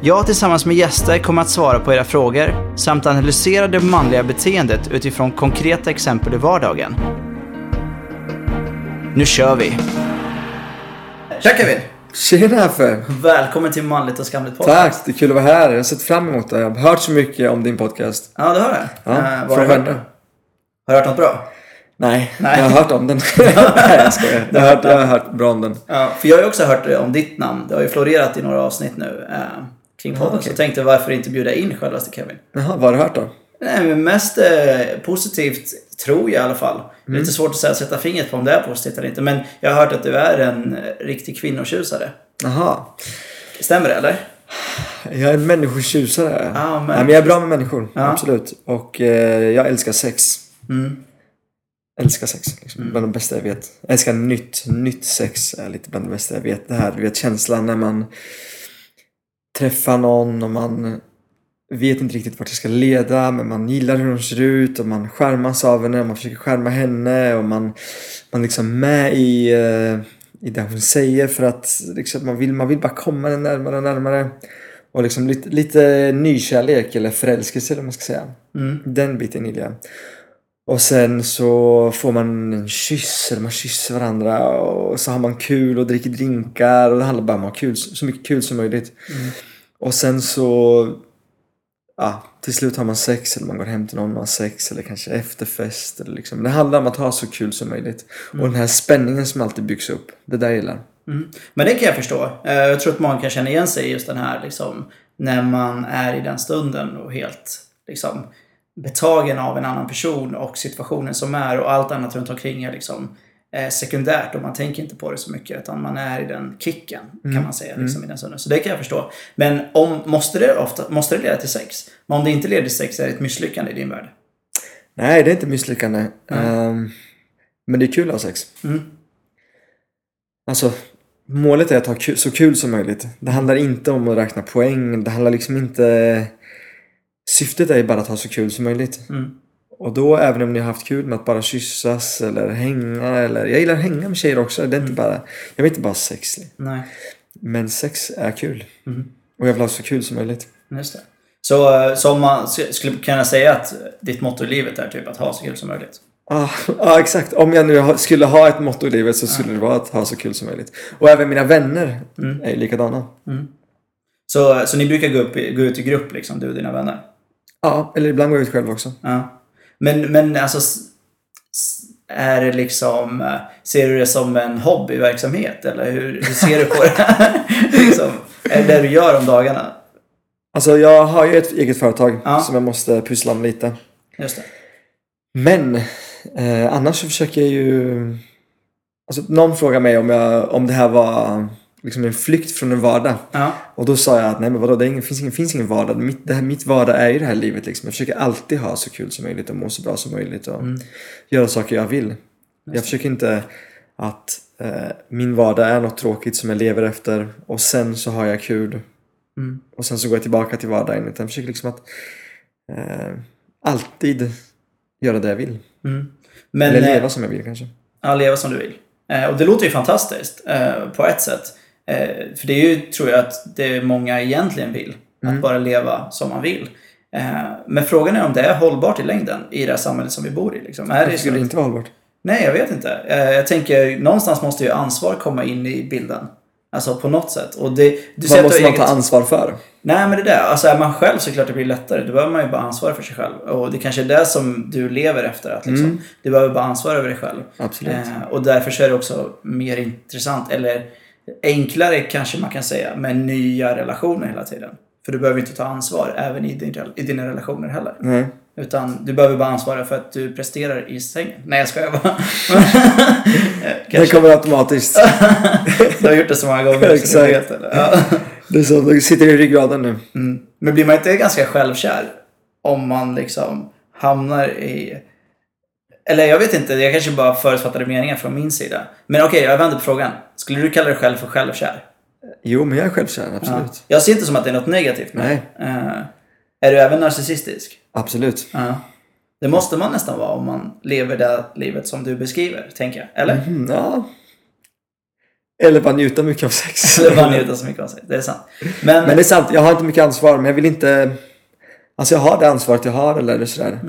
Jag tillsammans med gäster kommer att svara på era frågor samt analysera det manliga beteendet utifrån konkreta exempel i vardagen. Nu kör vi! Tja Kevin! Tjena Affe! Välkommen till Manligt och Skamligt podcast. Tack, det är kul att vara här. Jag har sett fram emot det. Jag har hört så mycket om din podcast. Ja, du har det? Ja, har från vänner. Har du hört något bra? Nej, Nej. jag har hört om den. Nej, jag skojar. Jag har, hört, jag har hört bra om den. Ja, för jag har ju också hört om ditt namn. Det har ju florerat i några avsnitt nu eh, kring podden. okej. Så jag tänkte varför inte bjuda in självaste Kevin? Jaha, vad har du hört då? Nej, men mest eh, positivt tror jag i alla fall. Det är lite svårt att säga, sätta fingret på om det är positivt eller inte. Men jag har hört att du är en eh, riktig kvinnotjusare. Jaha. Stämmer det eller? Jag är en människotjusare. Ja, men- Nej, men jag är bra med människor. Ja. Absolut. Och eh, jag älskar sex. Mm. Älskar sex. Liksom. Bland det bästa jag vet. Jag älskar nytt. Nytt sex är lite bland det bästa jag vet. Det här, du vet känslan när man träffar någon och man vet inte riktigt vart det ska leda men man gillar hur hon ser ut och man skärmas av henne och man försöker skärma henne och man, man liksom med i, eh, i det hon säger för att liksom, man, vill, man vill bara komma henne närmare och närmare. Och liksom lite, lite nykärlek eller förälskelse eller man ska säga. Mm. Den biten gillar jag. Och sen så får man en kyss, eller man kysser varandra och så har man kul och dricker drinkar och det handlar bara om att ha kul, så mycket kul som möjligt. Och sen så, ja, till slut har man sex eller man går hem till någon och har sex eller kanske efterfest. Eller liksom. Det handlar om att ha så kul som möjligt. Och den här spänningen som alltid byggs upp, det där gillar. Mm. Men det kan jag förstå. Eh, Jag tror att många kan känna igen sig i just den här liksom, när man är i den stunden och helt liksom, betagen av en annan person och situationen som är och allt annat runt omkring är liksom, eh, sekundärt och man tänker inte på det så mycket utan man är i den kicken kan man säga liksom, i den stunden. Så det kan jag förstå. Men om, måste, det ofta, måste det leda till sex? Men om det inte leder till sex är det ett misslyckande i din värld? Nej, det är inte misslyckande. Ehm, men det är kul att ha sex. Mm. Alltså, målet är att ha kul, så kul som möjligt. Det handlar inte om att räkna poäng. Det handlar liksom inte... Syftet är ju bara att ha så kul som möjligt. Mm. Och då även om ni har haft kul med att bara kyssas eller hänga eller... Jag gillar att hänga med tjejer också. Det är inte bara... Jag vill inte bara ha sex. Nej, Men sex är kul. Mm. Och jag vill ha så kul som möjligt. just det. Så, eh, så om man sk- skulle kunna säga att ditt motto i livet är typ att ha så kul som möjligt? Ja, ah, exakt. Om jag nu skulle ha ett motto i livet så skulle det vara att ha så kul som möjligt. Och även mina vänner Mm. är ju likadana. Så, så ni brukar gå, upp, gå ut i grupp liksom, du och dina vänner? Ja, eller ibland går jag ut själv också. Ja. Men, men alltså, är det liksom, eh, ser du det som en hobbyverksamhet eller hur, hur ser du på det? liksom, är det det du gör om dagarna? Alltså jag har ju ett eget företag Ja. som jag måste pyssla med lite. Just det. Men eh, annars så försöker jag ju... Alltså någon frågar mig om, jag, om det här var liksom en flykt från en vardag. Ja. Och då sa jag att nej men vadå, det finns, ingen, finns ingen vardag. Mitt, det här, mitt vardag är ju det här livet liksom. Jag försöker alltid ha så kul som möjligt och må så bra som möjligt och göra saker jag vill. Jag försöker inte att eh, min vardag är något tråkigt som jag lever efter och sen så har jag kul Mm. och sen så går jag tillbaka till vardagen. Utan jag försöker liksom att eh, alltid göra det jag vill. Mm. Men, Eller eh, leva som jag vill kanske. Ja, leva som du vill. Eh, och det låter ju fantastiskt eh, på ett sätt. Eh, för det är ju, tror jag, att det många egentligen vill. Att bara leva som man vill. Eh, men frågan är om det är hållbart i längden i det här samhället som vi bor i. Liksom. Är det skulle inte vara hållbart? Nej, jag vet inte. Eh, jag tänker, någonstans måste ju ansvar komma in i bilden. Alltså på något sätt. Och det, du Vad måste man ta eget- ansvar för? Nej men det där, alltså är man själv så klart det blir lättare. Då behöver man ju bara ansvara för sig själv. Och det kanske är det som du lever efter. Att liksom, Du behöver bara ansvara över dig själv. Absolut. Eh, och därför så är det också mer intressant, eller enklare kanske man kan säga, med nya relationer hela tiden. För du behöver inte ta ansvar även i, din, i dina relationer heller. Nej. Utan du behöver bara ansvara för att du presterar i sängen. Nej jag skojar bara. Det kommer automatiskt. Du har gjort det så många gånger så du Exakt. vet det. Ja. Det är så, det sitter i ryggraden nu. Mm. Men blir man inte ganska självkär om man liksom hamnar i... Eller jag vet inte, jag kanske bara förutfattade meningar från min sida. Men okej, jag vänder på frågan. Skulle du kalla dig själv för självkär? Jo, men jag är självkär, absolut. Ja. Jag ser inte som att det är något negativt med Nej. Eh, är du även narcissistisk? Absolut. Ja. Det måste man nästan vara om man lever det livet som du beskriver, tänker jag. Eller? Mm, ja. Eller bara njuta mycket av sex. Eller bara njuta så mycket av sig. Det är sant. Men, Men det är sant, jag har inte mycket ansvar, men jag vill inte... Alltså jag har det ansvaret jag har eller sådär.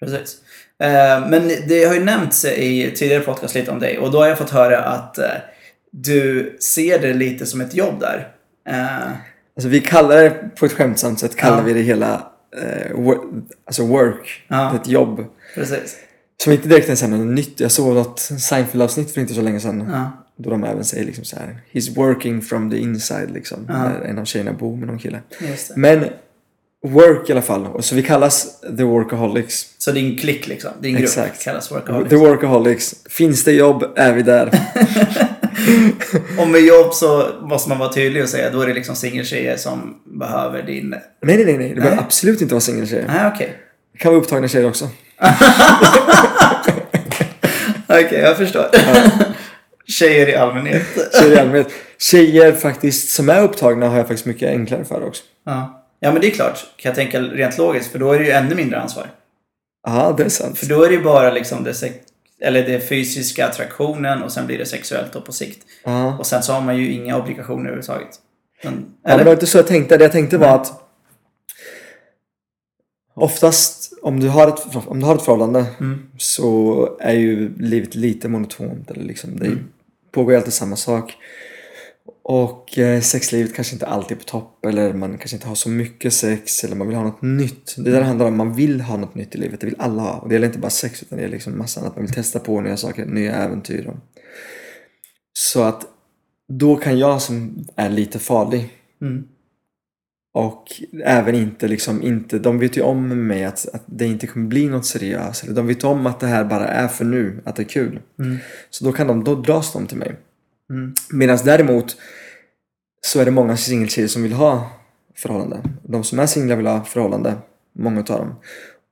Precis. Eh, men det har ju nämnts i tidigare podcast lite om dig och då har jag fått höra att eh, du ser det lite som ett jobb där. Eh, Alltså vi kallar det, på ett skämtsamt sätt, kallar Ja. vi det hela alltså work. Ja. Är ett jobb. precis. Som inte direkt är så här något nytt. Jag såg något Seinfeld-avsnitt för inte så länge sedan. Ja. Då de även säger liksom så här. He's working from the inside liksom. Ja. När en av tjejerna bor med någon kille. Men work i alla fall. Så vi kallas the workaholics. Så din klick liksom, din grupp Exakt. kallas workaholics. The workaholics. Finns det jobb är vi där. Och med jobb så måste man vara tydlig och säga då är det liksom singeltjejer som behöver din... nej, nej, nej. nej. Det behöver absolut inte vara singeltjejer. Nej, okej. Det kan vara upptagna tjejer också. Okej, jag förstår. Tjejer i allmänhet. Tjejer i allmänhet. Tjejer faktiskt som är upptagna har jag faktiskt mycket enklare för också. Ja. Ja, men det är klart. Kan jag tänka rent logiskt, för då är det ju ännu mindre ansvar. Ja, det är sant. För då är det ju bara liksom det, eller det fysiska attraktionen och sen blir det sexuellt då på sikt. Ja. Och sen så har man ju inga obligationer överhuvudtaget. Men, Ja, men det var inte så jag tänkte. Det jag tänkte var att oftast om du har ett, om du har ett förhållande Mm. så är ju livet lite monotont. Eller liksom, det Mm. pågår ju alltid samma sak. Och eh, sexlivet kanske inte alltid är på topp eller man kanske inte har så mycket sex eller man vill ha något nytt. Det är det det handlar om. Man vill ha något nytt i livet. Det vill alla ha. Och det gäller inte bara sex utan det är liksom massa annat. Man vill testa på nya saker, nya äventyr. Så att då kan jag som är lite farlig Mm. och även inte liksom inte, de vet ju om med mig att, att det inte kommer bli något seriöst. Eller de vet om att det här bara är för nu, att det är kul. Mm. Så då kan de, då dras de till mig. Mm. Medan däremot så är det många singeltjejer som vill ha förhållande. De som är singlar vill ha förhållande, många utav dem.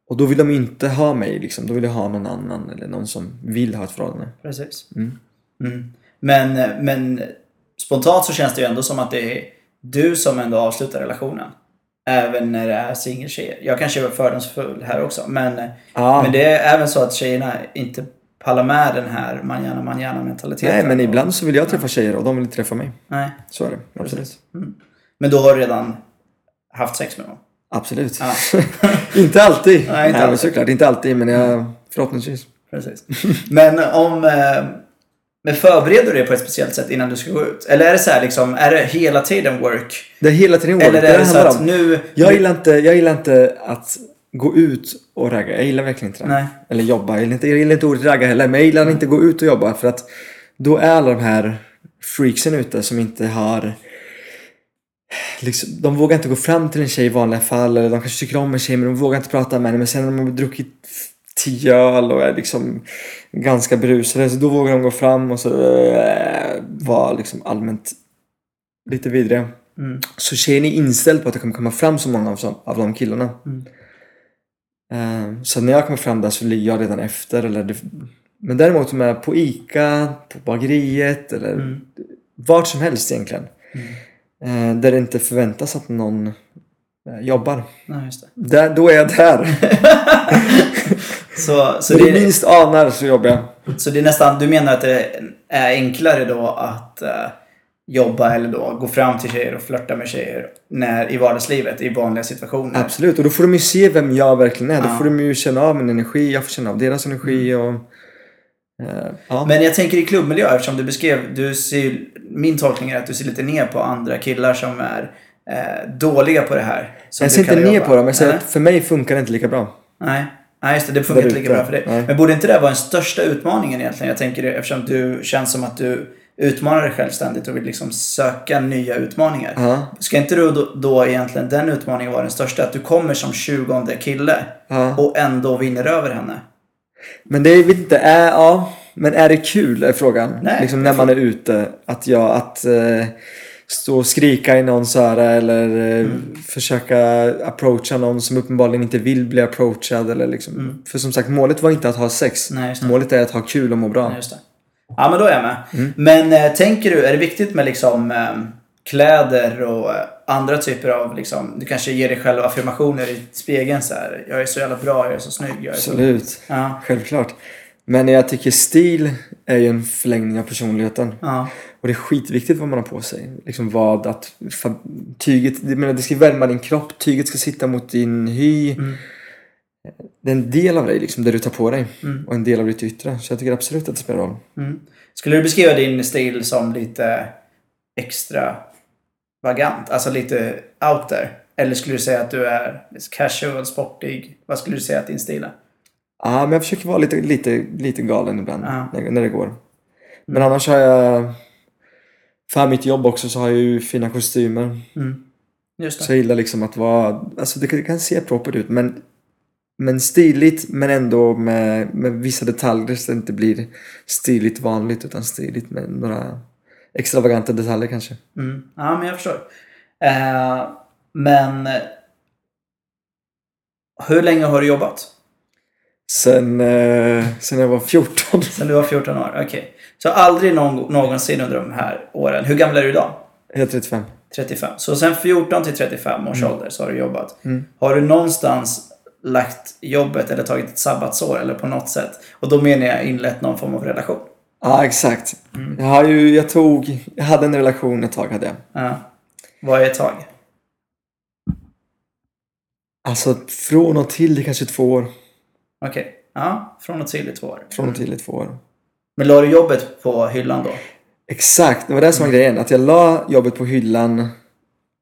Och då vill de inte ha mig liksom, då vill de ha någon annan eller någon som vill ha ett förhållande. Precis. Mm. Mm. Men, men spontant så känns det ju ändå som att det är du som ändå avslutar relationen. Även när det är singeltjejer. Jag kanske är fördomsfull här också. Men, Ja. men det är även så att tjejerna inte pallar med den här man gärna, man gärna mentaliteten. Nej men ibland så vill jag träffa tjejer och de vill inte träffa mig. Nej. Så är det, absolut. Men då har du redan haft sex med dem? Absolut. Ja. inte alltid. inte Nej, men alltid. såklart, inte alltid men jag, förhoppningsvis. Precis. Men om... eh, Men förbereder du dig på ett speciellt sätt innan du ska gå ut? Eller är det så här liksom, är det hela tiden work? Det är hela tiden work. Eller det är det så handlar att om. nu... Jag gillar, inte, jag gillar inte att gå ut och ragga. Jag gillar verkligen inte det. Nej. Eller jobba. Jag gillar, inte, jag gillar inte ordet ragga heller. Men jag gillar inte gå ut och jobba. För att då är alla de här freaksen ute som inte har... Liksom, de vågar inte gå fram till en tjej i vanliga fall. Eller de kanske tycker om en tjej men de vågar inte prata med henne. Men sen när de har druckit tio öl och är liksom ganska berusade. Så då vågar de gå fram och så äh, vara liksom allmänt lite vidriga. Mm. Så tjejen är inställd på att det kommer komma fram så många av, som- av de killarna. Mm. Eh, Så när jag kommer fram där så ligger jag redan efter. Eller det, men däremot om jag är på ICA, på bageriet eller Mm. vart som helst egentligen. eh, Där det inte förväntas att någon eh, jobbar. Nej, just det. Där, då är jag där. Så, så, det är, minst anar så jobbar jag. så det är nästan, du menar att det är enklare då att eh, jobba eller då gå fram till tjejer och flörta med tjejer när, i vardagslivet, i vanliga situationer? Absolut, och då får de ju se vem jag verkligen är. Då Ja. får de ju känna av min energi, jag får känna av deras energi och... eh, ja. Men jag tänker i klubbmiljö, eftersom du beskrev, du ser, min tolkning är att du ser lite ner på andra killar som är eh, dåliga på det här. jag ser inte ner jobba. på dem, jag säger att för mig funkar det inte lika bra. Nej. Nej, just det. Det funkar inte lika bra för dig. Nej. Men borde inte det vara den största utmaningen egentligen? Jag tänker det eftersom du känns som att du utmanar dig självständigt och vill liksom söka nya utmaningar. Ja. Ska inte du då, då egentligen den utmaningen vara den största? Att du kommer som tjugonde kille Ja. och ändå vinner över henne? Men det vet inte, är, ja. Men är det kul är frågan. Nej, liksom när man är ute. Att jag, att... Eh, stå och skrika i någons öra eller eh, Mm. försöka approacha någon som uppenbarligen inte vill bli approachad. Eller liksom. Mm. För som sagt, målet var inte att ha sex. Nej. Målet är att ha kul och må bra. Ja, det. Ja, men då är jag med. Mm. Men eh, tänker du, är det viktigt med liksom eh, kläder och eh, andra typer av liksom, du kanske ger dig själv affirmationer i spegeln så här. Jag är så jävla bra, jag är så snygg, jag är så... Absolut. Ja, Självklart. Men jag tycker stil är ju en förlängning av personligheten. ja, Och det är skitviktigt vad man har på sig. Liksom vad att tyget, jag menar, det ska värma din kropp, tyget ska sitta mot din hy. Mm. Det är en del av dig liksom, det du tar på dig. Mm. Och en del av ditt yttre. Så jag tycker absolut att det spelar roll. mm. Skulle du beskriva din stil som lite extravagant? Alltså lite out there? Eller skulle du säga att du är casual, sportig? Vad skulle du säga att din stil är? Ja, men jag försöker vara lite, lite, lite galen ibland. När, när det går. Men annars har jag... För mitt jobb också så har jag ju fina kostymer. Mm. Just Så jag gillar liksom att vara... Alltså det kan, det kan se propert ut men... Men stiligt men ändå med, med vissa detaljer så det inte blir stiligt vanligt utan stiligt med några extravaganta detaljer kanske. Mm. Ja, men jag förstår. Eh, men hur länge har du jobbat? Sen, eh, sen jag var 14. Sen du var 14 år? Okej. Så aldrig någon, någonsin under de här åren. Hur gammal är du idag? Jag är 35. 35. Så sen 14 till 35 års ålder så har du jobbat. Mm. Har du någonstans lagt jobbet eller tagit ett sabbatsår eller på något sätt? Och då menar jag inlett någon form av relation. Ja exakt. Mm. Jag har ju, jag tog, jag hade en relation ett tag hade jag. Ja. Vad är ett tag? Alltså från och till i kanske två år. Okej. Ja, från och till i två år. Från och till i två år. Men la du jobbet på hyllan då? Exakt, det var det som var grejen. Att jag la jobbet på hyllan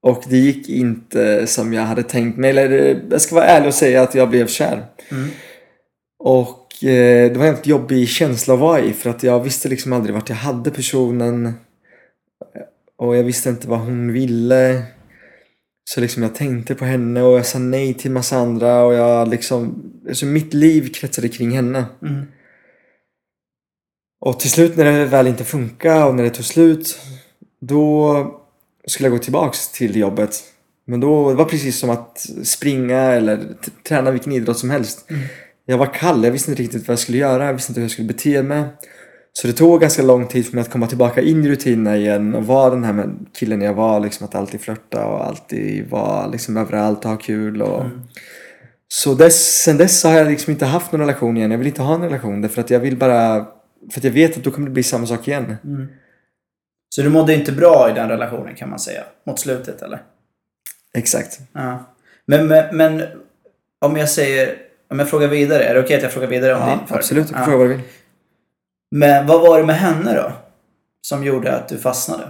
och det gick inte som jag hade tänkt mig. Eller jag ska vara ärlig och säga att jag blev kär. Mm. Och eh, det var en väldigt jobbig känsla att vara i för att jag visste liksom aldrig vart jag hade personen. Och jag visste inte vad hon ville. Så liksom jag tänkte på henne och jag sa nej till massa andra och jag liksom... Alltså mitt liv kretsade kring henne. Mm. Och till slut när det väl inte funkar och när det tog slut då skulle jag gå tillbaks till jobbet. Men då det var precis som att springa eller träna vilken idrott som helst. Mm. Jag var kall, jag visste inte riktigt vad jag skulle göra, jag visste inte hur jag skulle bete mig. Så det tog ganska lång tid för mig att komma tillbaka in i rutinerna igen och vara den här killen jag var, liksom att alltid flörta och alltid vara liksom överallt och ha kul. Och... Mm. Så dess, sen dess har jag liksom inte haft någon relation igen. Jag vill inte ha en relation därför att jag vill bara... För att jag vet att då kommer det bli samma sak igen. Mm. Så du mådde inte bra i den relationen kan man säga? Mot slutet eller? Exakt. Ja. Men, men, men om jag säger... Om jag frågar vidare, är det okej att jag frågar vidare om Ja, din absolut, du får Ja. fråga vad du vill. Men vad var det med henne då? Som gjorde att du fastnade?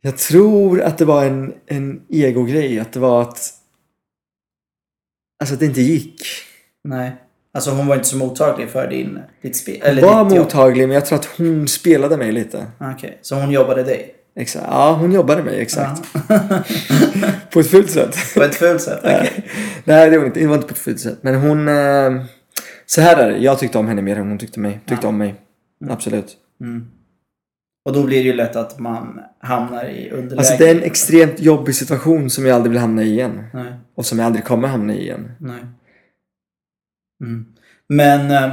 Jag tror att det var en, en ego-grej. Att det var att... Alltså att det inte gick. Nej. Alltså hon var inte så mottaglig för din, ditt spel? Hon var jobb? mottaglig men jag tror att hon spelade mig lite. Okej, så hon jobbade dig? Exakt. Ja, hon jobbade mig exakt. Ja. På ett fult sätt. På ett fult sätt? Okej. Nej, det var, inte, det var inte på ett fult sätt. Men hon... Eh, så här är det. Jag tyckte om henne mer än hon tyckte mig. Tyckte Ja. om mig. Absolut. Mm. Och då blir det ju lätt att man hamnar i underläge. Alltså det är en extremt jobbig situation som jag aldrig vill hamna i igen. Nej, Och som jag aldrig kommer hamna i igen. nej. Mm. Men eh,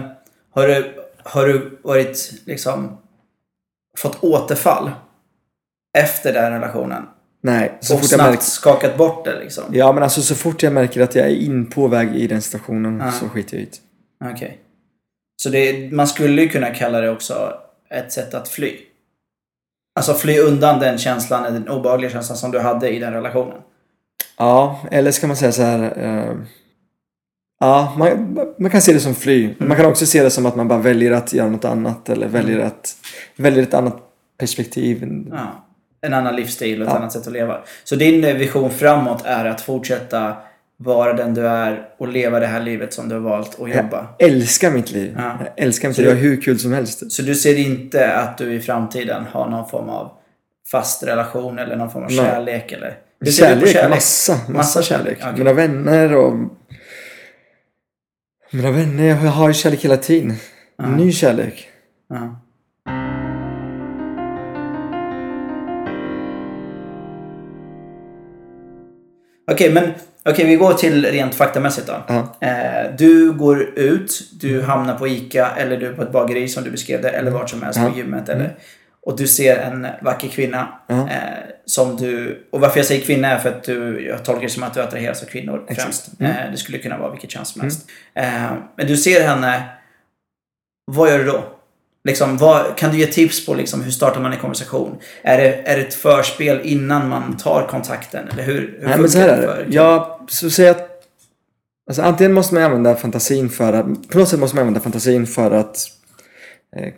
har, du, har du varit liksom fått återfall efter den relationen? Nej, så och fort jag snabbt märker... skakat bort det liksom? Ja men alltså så fort jag märker att jag är in på väg i den situationen Ja. så skiter jag det. Okej. Så det, man skulle ju kunna kalla det också ett sätt att fly. Alltså fly undan den känslan, den obehagliga känslan som du hade i den relationen. Ja, eller ska man säga så här... Eh, ja, man, man kan se det som fly. Man kan också se det som att man bara väljer att göra något annat eller väljer att... Väljer ett annat perspektiv. Ja. En annan livsstil och ett Ja. annat sätt att leva. Så din vision framåt är att fortsätta vara den du är och leva det här livet som du har valt att jobba. Jag älskar mitt liv. Ja. Jag älskar mitt liv. Jag har hur kul som helst. Så du ser inte att du i framtiden har någon form av fast relation eller någon form av Nej. kärlek eller? Du på Kärlek, massa, massa, kärlek. kärlek, okej. Mina vänner och... Mina vänner, jag har ju kärlek hela tiden. Uh. Ny kärlek. Uh. Okej, okay, men okay, vi går till rent faktamässigt då. Uh -huh. eh, du går ut, du mm. hamnar på ICA eller du är på ett bageri som du beskrev det eller vart som helst uh -huh. på gymmet. Eller, mm och du ser en vacker kvinna Ja. eh, som du... Och varför jag säger kvinna är för att du, jag tolkar det som att du attraheras av kvinnor Exakt. främst. Mm. Eh, det skulle kunna vara vilket kön som helst. Eh, men du ser henne, vad gör du då? Liksom, vad, kan du ge tips på liksom, hur startar man en konversation? Är det, är det ett förspel innan man tar kontakten? Eller hur, hur Nej men så här är det. Jag så säger att alltså, antingen måste man använda fantasin för att på något sätt måste man använda fantasin för att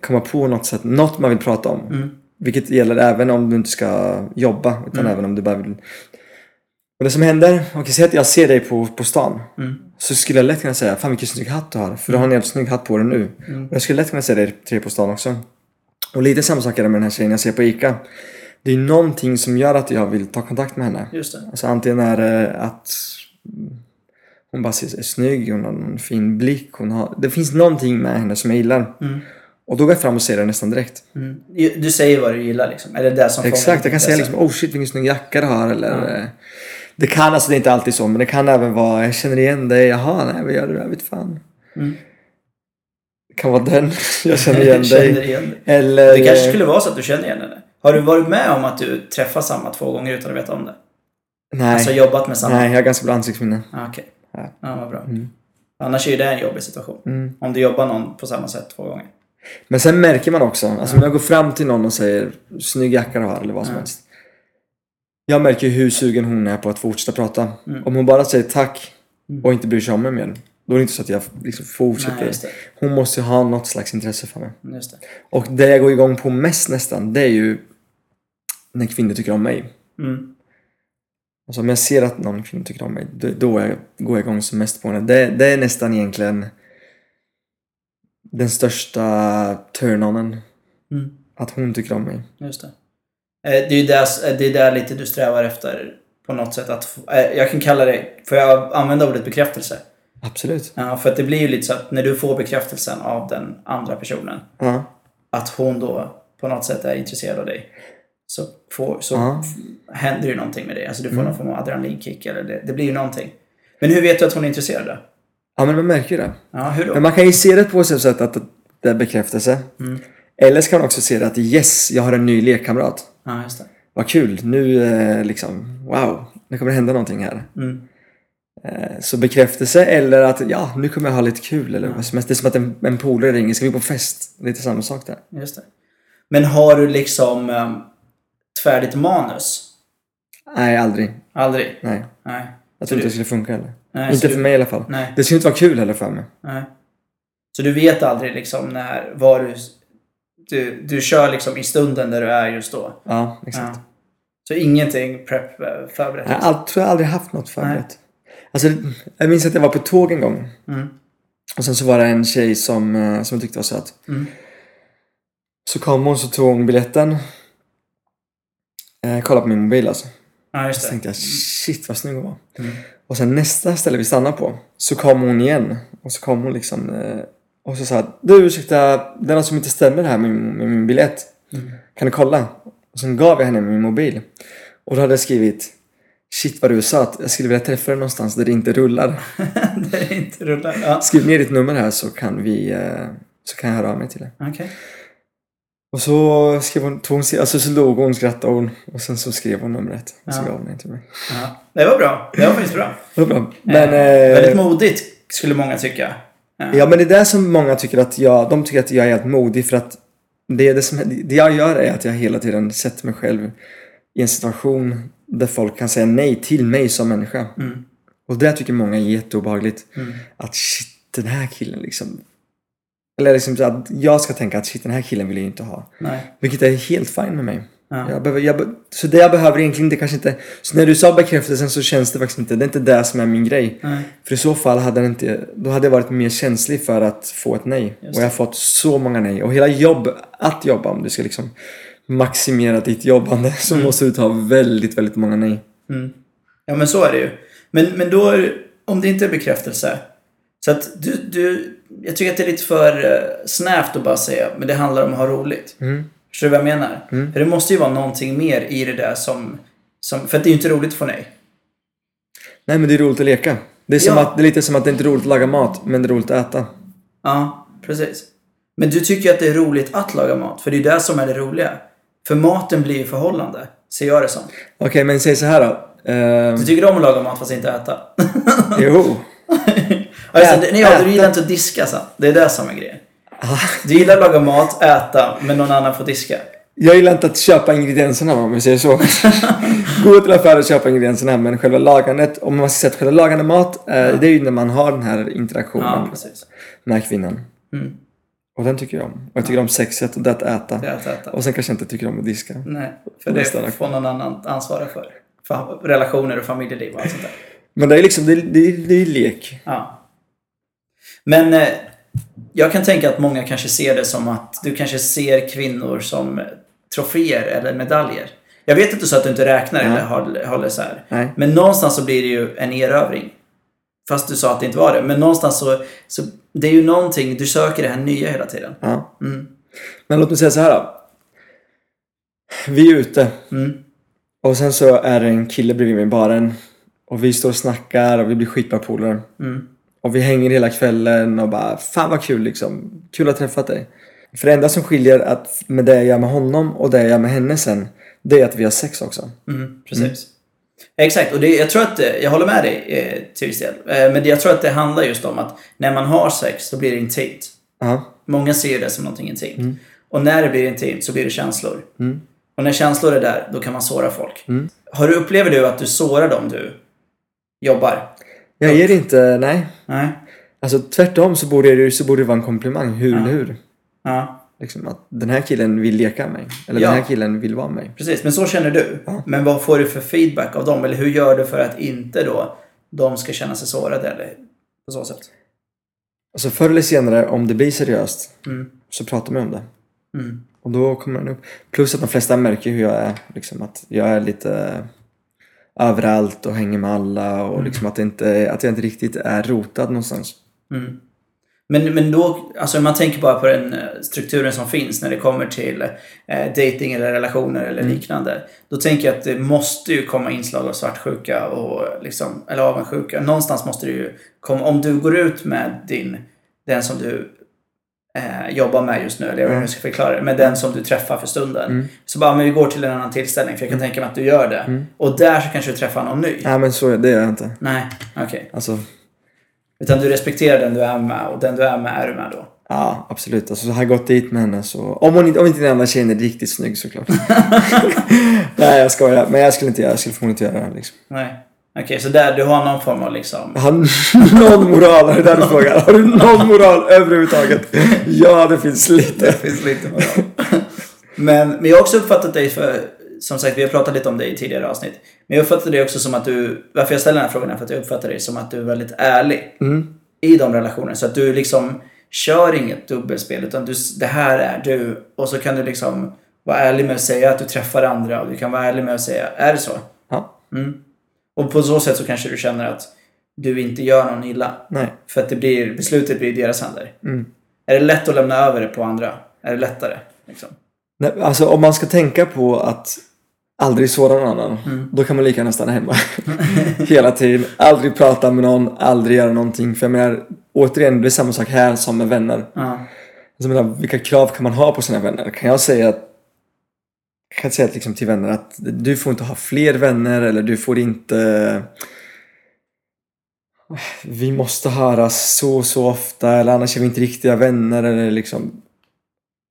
komma på något sätt, något man vill prata om. Mm. Vilket gäller även om du inte ska jobba utan Mm. även om du bara vill. Och det som händer, och säg att jag ser dig på, på stan. Mm. Så skulle jag lätt kunna säga, fan vilken snygg hatt du har. För du har en jävligt snygg hatt på dig nu. Mm. Och jag skulle lätt kunna säga det till dig på stan också. Och lite samma sak är det med den här tjejen jag ser på ICA. Det är någonting som gör att jag vill ta kontakt med henne. Just det. Alltså antingen är det att hon bara ser är snygg, hon har en fin blick, hon har... Det finns någonting med henne som jag gillar. Mm. Och då går jag fram och ser det nästan direkt. Mm. Du säger vad du gillar liksom? Är det som Exakt, jag kan säga liksom oh shit vilken snygg jacka du har eller... Ja. eh, Det kan, alltså det är inte alltid så, men det kan även vara jag känner igen dig, jaha, nej vad gör du? Jag vet fan. Mm. Det kan vara den, jag känner igen Känner dig. igen dig. Eller... Det kanske skulle vara så att du känner igen henne? Har du varit med om att du träffar samma två gånger utan att veta om det? Nej, Alltså jobbat med samma? nej, jag har ganska bra ansiktsminne. Ah, Okej. Ja. Ja, vad bra. Mm. Annars är ju det en jobbig situation. Mm. Om du jobbar någon på samma sätt två gånger. Men sen märker man också, alltså om jag går fram till någon och säger snygg jacka du har eller vad som helst. Jag märker hur sugen hon är på att fortsätta prata. Mm. Om hon bara säger tack Mm. och inte bryr sig om mig mer. Då är det inte så att jag liksom Nej, fortsätter. det. hon måste ha något slags intresse för mig. Just det. Och det jag går igång på mest nästan, det är ju när kvinnor tycker om mig. Mm. Alltså om jag ser att någon kvinna tycker om mig, då, då jag, går jag igång som mest på henne. Det, det är nästan egentligen den största turn-onen. Mm. Att hon tycker om mig. Just det. Eh, Det är ju där, det är där lite du strävar efter på något sätt. Att, eh, jag kan kalla det, får jag använda ordet bekräftelse? Absolut. Ja, för att det blir ju lite så att när du får bekräftelsen av den andra personen, Ja. att hon då på något sätt är intresserad av dig. Så, får, så f- händer ju någonting med dig. Alltså du får Mm. någon form av adrenalinkick eller det, det blir ju någonting. Men hur vet du att hon är intresserad då? Ja, men man märker ju det. Ja, hur då? Men man kan ju se det på så sätt att det är bekräftelse. Mm. Eller så kan man också se det att yes, jag har en ny lekkamrat. Ja, just det. Vad kul, nu eh, liksom, wow, nu kommer det hända någonting här. Mm. Eh, Så bekräftelse eller att ja, nu kommer jag ha lite kul eller vad som helst. Det är som att en, en polare ringer, ska vi på fest? Lite samma sak där. Just det. Men har du liksom um, ett färdigt manus? Nej, aldrig. Aldrig? Nej. Nej. Jag tror inte det skulle funka heller. Nej, så inte du- för mig i alla fall. Nej. Det skulle inte vara kul heller för mig. Nej. Så du vet aldrig liksom när, var du, du, du kör liksom i stunden där du är just då? Ja, exakt. Ja. Så ingenting prep eh, förberett? Jag har all, tror jag aldrig haft något förberett. Alltså, jag minns att jag var på tåg en gång. Mm. Och sen så var det en tjej som, eh, som jag tyckte var söt. Mm. Så kom hon så tog hon biljetten. Eh, kollade på min mobil alltså. Ja, just Så det. tänkte jag shit vad snygg hon var. Mm. Och sen nästa ställe vi stannade på så kom hon igen. Och så kom hon liksom eh, och så sa du ursäkta det är något som inte stämmer här med, min- med min biljett. Mm. Kan du kolla? Och sen gav jag henne min mobil. Och då hade jag skrivit Shit vad du är söt. Jag skulle vilja träffa dig någonstans där det inte rullar. det inte rullar. Ja. Skriv ner ditt nummer här så kan vi eh, så kan jag höra av mig till dig. Okej. Och så skrev hon, tog hon, alltså så låg hon, skrattade hon och sen så skrev hon numret. Och så Ja. gav hon det till mig. Ja. Det var bra. Det var faktiskt bra. Det var bra. Men, eh, väldigt eh, modigt skulle många tycka. ja men det är det som många tycker att jag, de tycker att jag är helt modig för att det, är det, som, det jag gör är att jag hela tiden sätter mig själv i en situation där folk kan säga nej till mig som människa. Mm. Och det tycker många är jätteobehagligt. Mm. Att shit, den här killen liksom. Eller liksom så att jag ska tänka att shit, den här killen vill jag inte ha. Nej. Vilket är helt fine med mig. Ja. Jag behöver, jag, så det jag behöver egentligen inte kanske inte... Så när du sa bekräftelsen så känns det faktiskt inte... Det är inte det som är min grej. Nej. För i så fall hade det inte... Då hade jag varit mer känslig för att få ett nej. Och jag har fått så många nej. Och hela jobb, att jobba, om du ska liksom maximera ditt jobbande så måste du ta väldigt, väldigt många nej. Mm. Ja, men så är det ju. Men, men då, är, det- om det inte är bekräftelse. Så att du, du, jag tycker att det är lite för uh, snävt att bara säga, men det handlar om att ha roligt. Mm. Förstår du vad jag menar? Mm. För det måste ju vara någonting mer i det där som, som... För att det är ju inte roligt att få nej. Nej men det är roligt att leka. Det är, som Ja. att, det är lite som att det inte är roligt att laga mat, men det är roligt att äta. Ja, precis. Men du tycker att det är roligt att laga mat, för det är det som är det roliga. För maten blir ju förhållande, ser jag det som. Okej, men säg så här då. Ehm, Du tycker om att laga mat fast inte äta. jo. Ja, just Ät-. Nej, ja, äta. du gillar inte att diska så. Det är det som är grejen. Du gillar att laga mat, äta, men någon annan får diska. Jag gillar inte att köpa ingredienserna om vi säger så. Gå till affären och köpa ingredienserna men själva lagandet, om man ska säga att själva lagande mat, eh, det är ju när man har den här interaktionen Ja, precis. med kvinnan. Mm. Och den tycker jag om. Och jag tycker om sexet och det att äta. Det är att äta. Och sen kanske jag inte tycker om att diska. Nej, för Och det får någon annan ansvara för. För relationer och familjeliv och allt sånt där. Men det är liksom, det, det, det är lek. Ja. Men eh, jag kan tänka att många kanske ser det som att du kanske ser kvinnor som troféer eller medaljer. Jag vet du sa att du inte räknar Ja. eller håller, håller så här. Nej. Men någonstans så blir det ju en erövring. Fast du sa att det inte var det. Men någonstans så, så det är ju någonting, du söker det här nya hela tiden. Ja. Mm. Men låt mig säga så här då. Vi är ute. Mm. Och sen så är det en kille bredvid mig i baren. Och vi står och snackar och vi blir skitbra polare. Mm. Och vi hänger hela kvällen och bara Fan vad kul liksom. Kul att ha träffat dig. För det enda som skiljer att med det jag gör med honom och det jag gör med henne sen. Det är att vi har sex också. Mm, precis. Exakt, och det, jag tror att, eh, jag håller med dig eh, till viss del. Eh, men jag tror att det handlar just om att när man har sex, då blir det intimt. Ja. Många ser det som någonting intimt. Och när det blir intimt så blir det känslor. Mm. Och när känslor är där, då kan man såra folk. Mm. Har du, upplever du att du sårar dem du jobbar? Jag ger inte, nej. Nej? Alltså tvärtom så borde det, så borde det vara en komplimang. Hur eller hur? Ja, Liksom att den här killen vill leka med mig. Eller Ja. den här killen vill vara med mig. precis. Men så känner du. Ja. Men vad får du för feedback av dem? Eller hur gör du för att inte då de ska känna sig sårade? Eller på så sätt? Alltså förr eller senare, om det blir seriöst, Mm. så pratar man om det. Mm. Och då kommer den upp. Plus att de flesta märker hur jag är. Liksom att jag är lite överallt och hänger med alla. Och liksom att, det inte, att jag inte riktigt är rotad någonstans. Mm. Men, men då, alltså man tänker bara på den eh, strukturen som finns när det kommer till eh, dating eller relationer eller liknande. Då tänker jag att det måste ju komma inslag av svartsjuka och liksom, eller avundsjuka. Någonstans måste det ju komma, om du går ut med din, den som du eh, jobbar med just nu, eller jag vet inte hur jag ska förklara det, med den som du träffar för stunden. Så bara, men vi går till en annan tillställning, för jag kan tänka mig att du gör det. Och där så kanske du träffar någon ny. Nej men så det gör jag inte. Nej, okej. Alltså, Utan du respekterar den du är med och den du är med är du med då. ja absolut. Alltså, har jag gått dit med henne så... Om, hon, inte- om inte den andra tjejen är riktigt snygg såklart. Nej jag skojar. Men jag skulle inte göra Jag skulle förmodligen inte göra det liksom. Nej. Okej, så där du har någon form av liksom... Har någon moral, är det där du frågar? Har du någon moral överhuvudtaget? Ja, det finns lite. finns lite moral. men, men jag har också uppfattat dig för... Som sagt, vi har pratat lite om dig i tidigare avsnitt. Men jag uppfattar dig också som att du... Varför jag ställer den här frågan är för att jag uppfattar dig som att du är väldigt ärlig. Mm. I de relationerna. Så att du liksom kör inget dubbelspel. Utan du, det här är du. Och så kan du liksom vara ärlig med att säga att du träffar andra. Och du kan vara ärlig med att säga, är det så? Ja, Mm. Och på så sätt så kanske du känner att du inte gör någon illa. nej. För att det blir, beslutet blir i deras händer. Mm. Är det lätt att lämna över det på andra? Är det lättare? Liksom? nej. Alltså om man ska tänka på att aldrig såra någon annan. Mm. Då kan man lika gärna stanna hemma. Hela tiden. Aldrig prata med någon, aldrig göra någonting. För jag menar, återigen, det är samma sak här som med vänner. Ja. Alltså, menar, vilka krav kan man ha på sina vänner? Kan jag säga att kan jag säga liksom till vänner att du får inte ha fler vänner eller du får inte vi måste höras så och så ofta eller annars är vi inte riktiga vänner eller liksom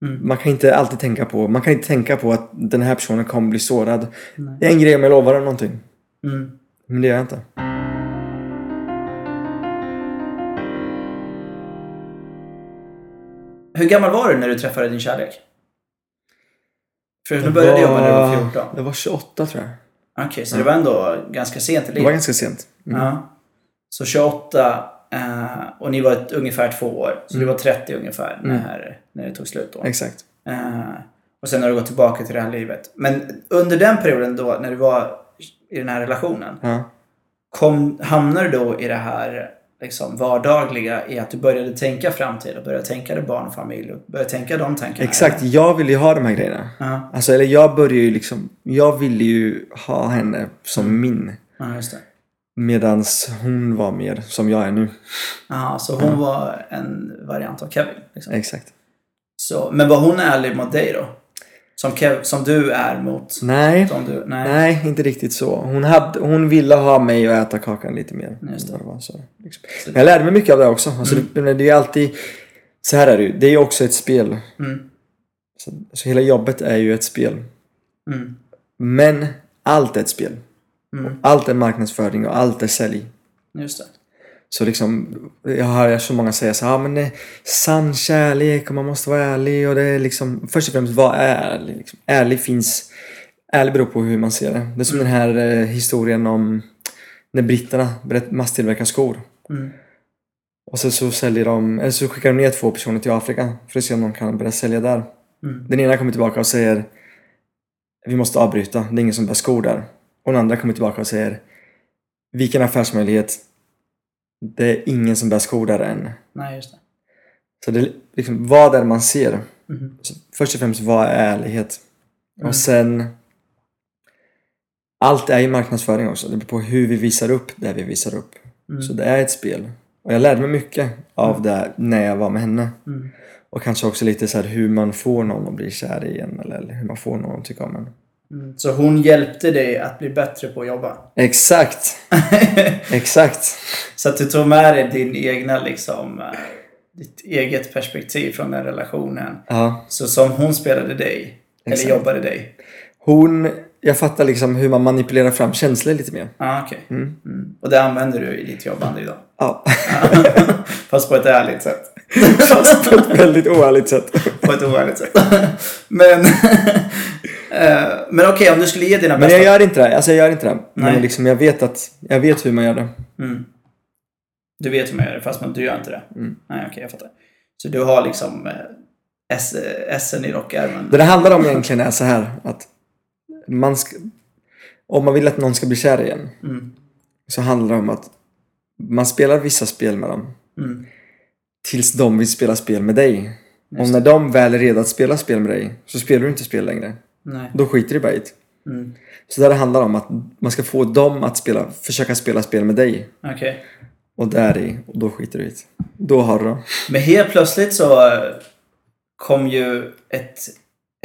Mm. man kan inte alltid tänka på man kan inte tänka på att den här personen kommer bli sårad. Nej. Det är en grej om jag lovar dem någonting. Mm. Men det gör jag inte. Hur gammal var du när du träffade din kärlek? För du började jobba när du var 14. Jag var 28 tror jag. Okej, så det var ändå ganska sent i Det var livet. ganska sent. Mm. Ja. Så 28 eh, och ni var ett, ungefär två år. Så Mm. du var 30 ungefär när, när det tog slut då. Exakt. Eh, och sen har du gått tillbaka till det här livet. Men under den perioden då, när du var i den här relationen. Ja. Kom, hamnar du då i det här liksom, vardagliga i att du började tänka framtid och började tänka dig barn och familj och började tänka de tankarna? Exakt, eller? jag ville ju ha de här grejerna. Ja, Alltså, eller jag började ju liksom, jag ville ju ha henne som min. ja, just det. Medans hon var mer som jag är nu. Jaha, så hon var en variant av Kevin? Liksom. Exakt. Så, men var hon ärlig mot dig då? Som, Kev, som du är mot... Nej, du, nej. nej, inte riktigt så. Hon, hade, hon ville ha mig att äta kakan lite mer. Just det. Var, så, liksom. Men jag lärde mig mycket av det också. Alltså, Mm. det, det är alltid... Så här är det ju. Det är ju också ett spel. Mm. Så, så hela jobbet är ju ett spel. Mm. Men allt är ett spel. Mm. Allt är marknadsföring och allt är sälj. Just det. Så liksom, jag hör så många säga så här, ja men det är sann kärlek och man måste vara ärlig och det är liksom, först och främst, vad är ärlig? Liksom. Ärlig finns, ärlig beror på hur man ser det. Det är som den här eh, historien om när britterna började masstillverka skor. Mm. Och så, så säljer de, eller så skickar de ner två personer till Afrika för att se om de kan börja sälja där. Mm. Den ena kommer tillbaka och säger vi måste avbryta, det är ingen som bär skor där. Och den andra kommer tillbaka och säger vilken affärsmöjlighet, det är ingen som bär skor där än. Nej, just det. Så det är liksom, vad är det man ser? Mm. Först och främst, vad är ärlighet? Mm. Och sen allt är ju marknadsföring också. Det beror på hur vi visar upp det vi visar upp. Mm. Så det är ett spel. Och jag lärde mig mycket av det när jag var med henne. Mm. Och kanske också lite så hur man får någon att bli kär i en eller hur man får någon att tycka om en. Mm. Så hon hjälpte dig att bli bättre på att jobba? Exakt! Exakt! Så att du tog med dig din egna liksom, eh, ditt eget perspektiv från den relationen. Ja, Så som hon spelade dig, Exakt. eller jobbade dig. hon... Jag fattar liksom hur man manipulerar fram känslor lite mer. Ah, okej. Mm. Mm. Och det använder du i ditt jobbande idag? Ja, Fast på ett ärligt sätt. fast på ett väldigt oärligt sätt. på ett oärligt sätt. men men okej, om du skulle ge dina Men bästa... jag gör inte det. Alltså jag gör inte det. Nej. Men liksom jag vet att... Jag vet hur man gör det. Mm. Du vet hur man gör det, fast man, du gör inte det? Mm. Nej, okej, jag fattar. Så du har liksom eh, S'n i rockärmen? Det det handlar om egentligen är så här att man ska, om man vill att någon ska bli kär igen Mm. så handlar det om att man spelar vissa spel med dem Mm. tills de vill spela spel med dig. Och Just när de väl är redo att spela spel med dig så spelar du inte spel längre. Nej. Då skiter du bara i det. Mm. Så där det handlar om att man ska få dem att spela, försöka spela spel med dig. Okej. Och där i, och då skiter du i det. Då har du dem. Men helt plötsligt så eh, kom ju ett...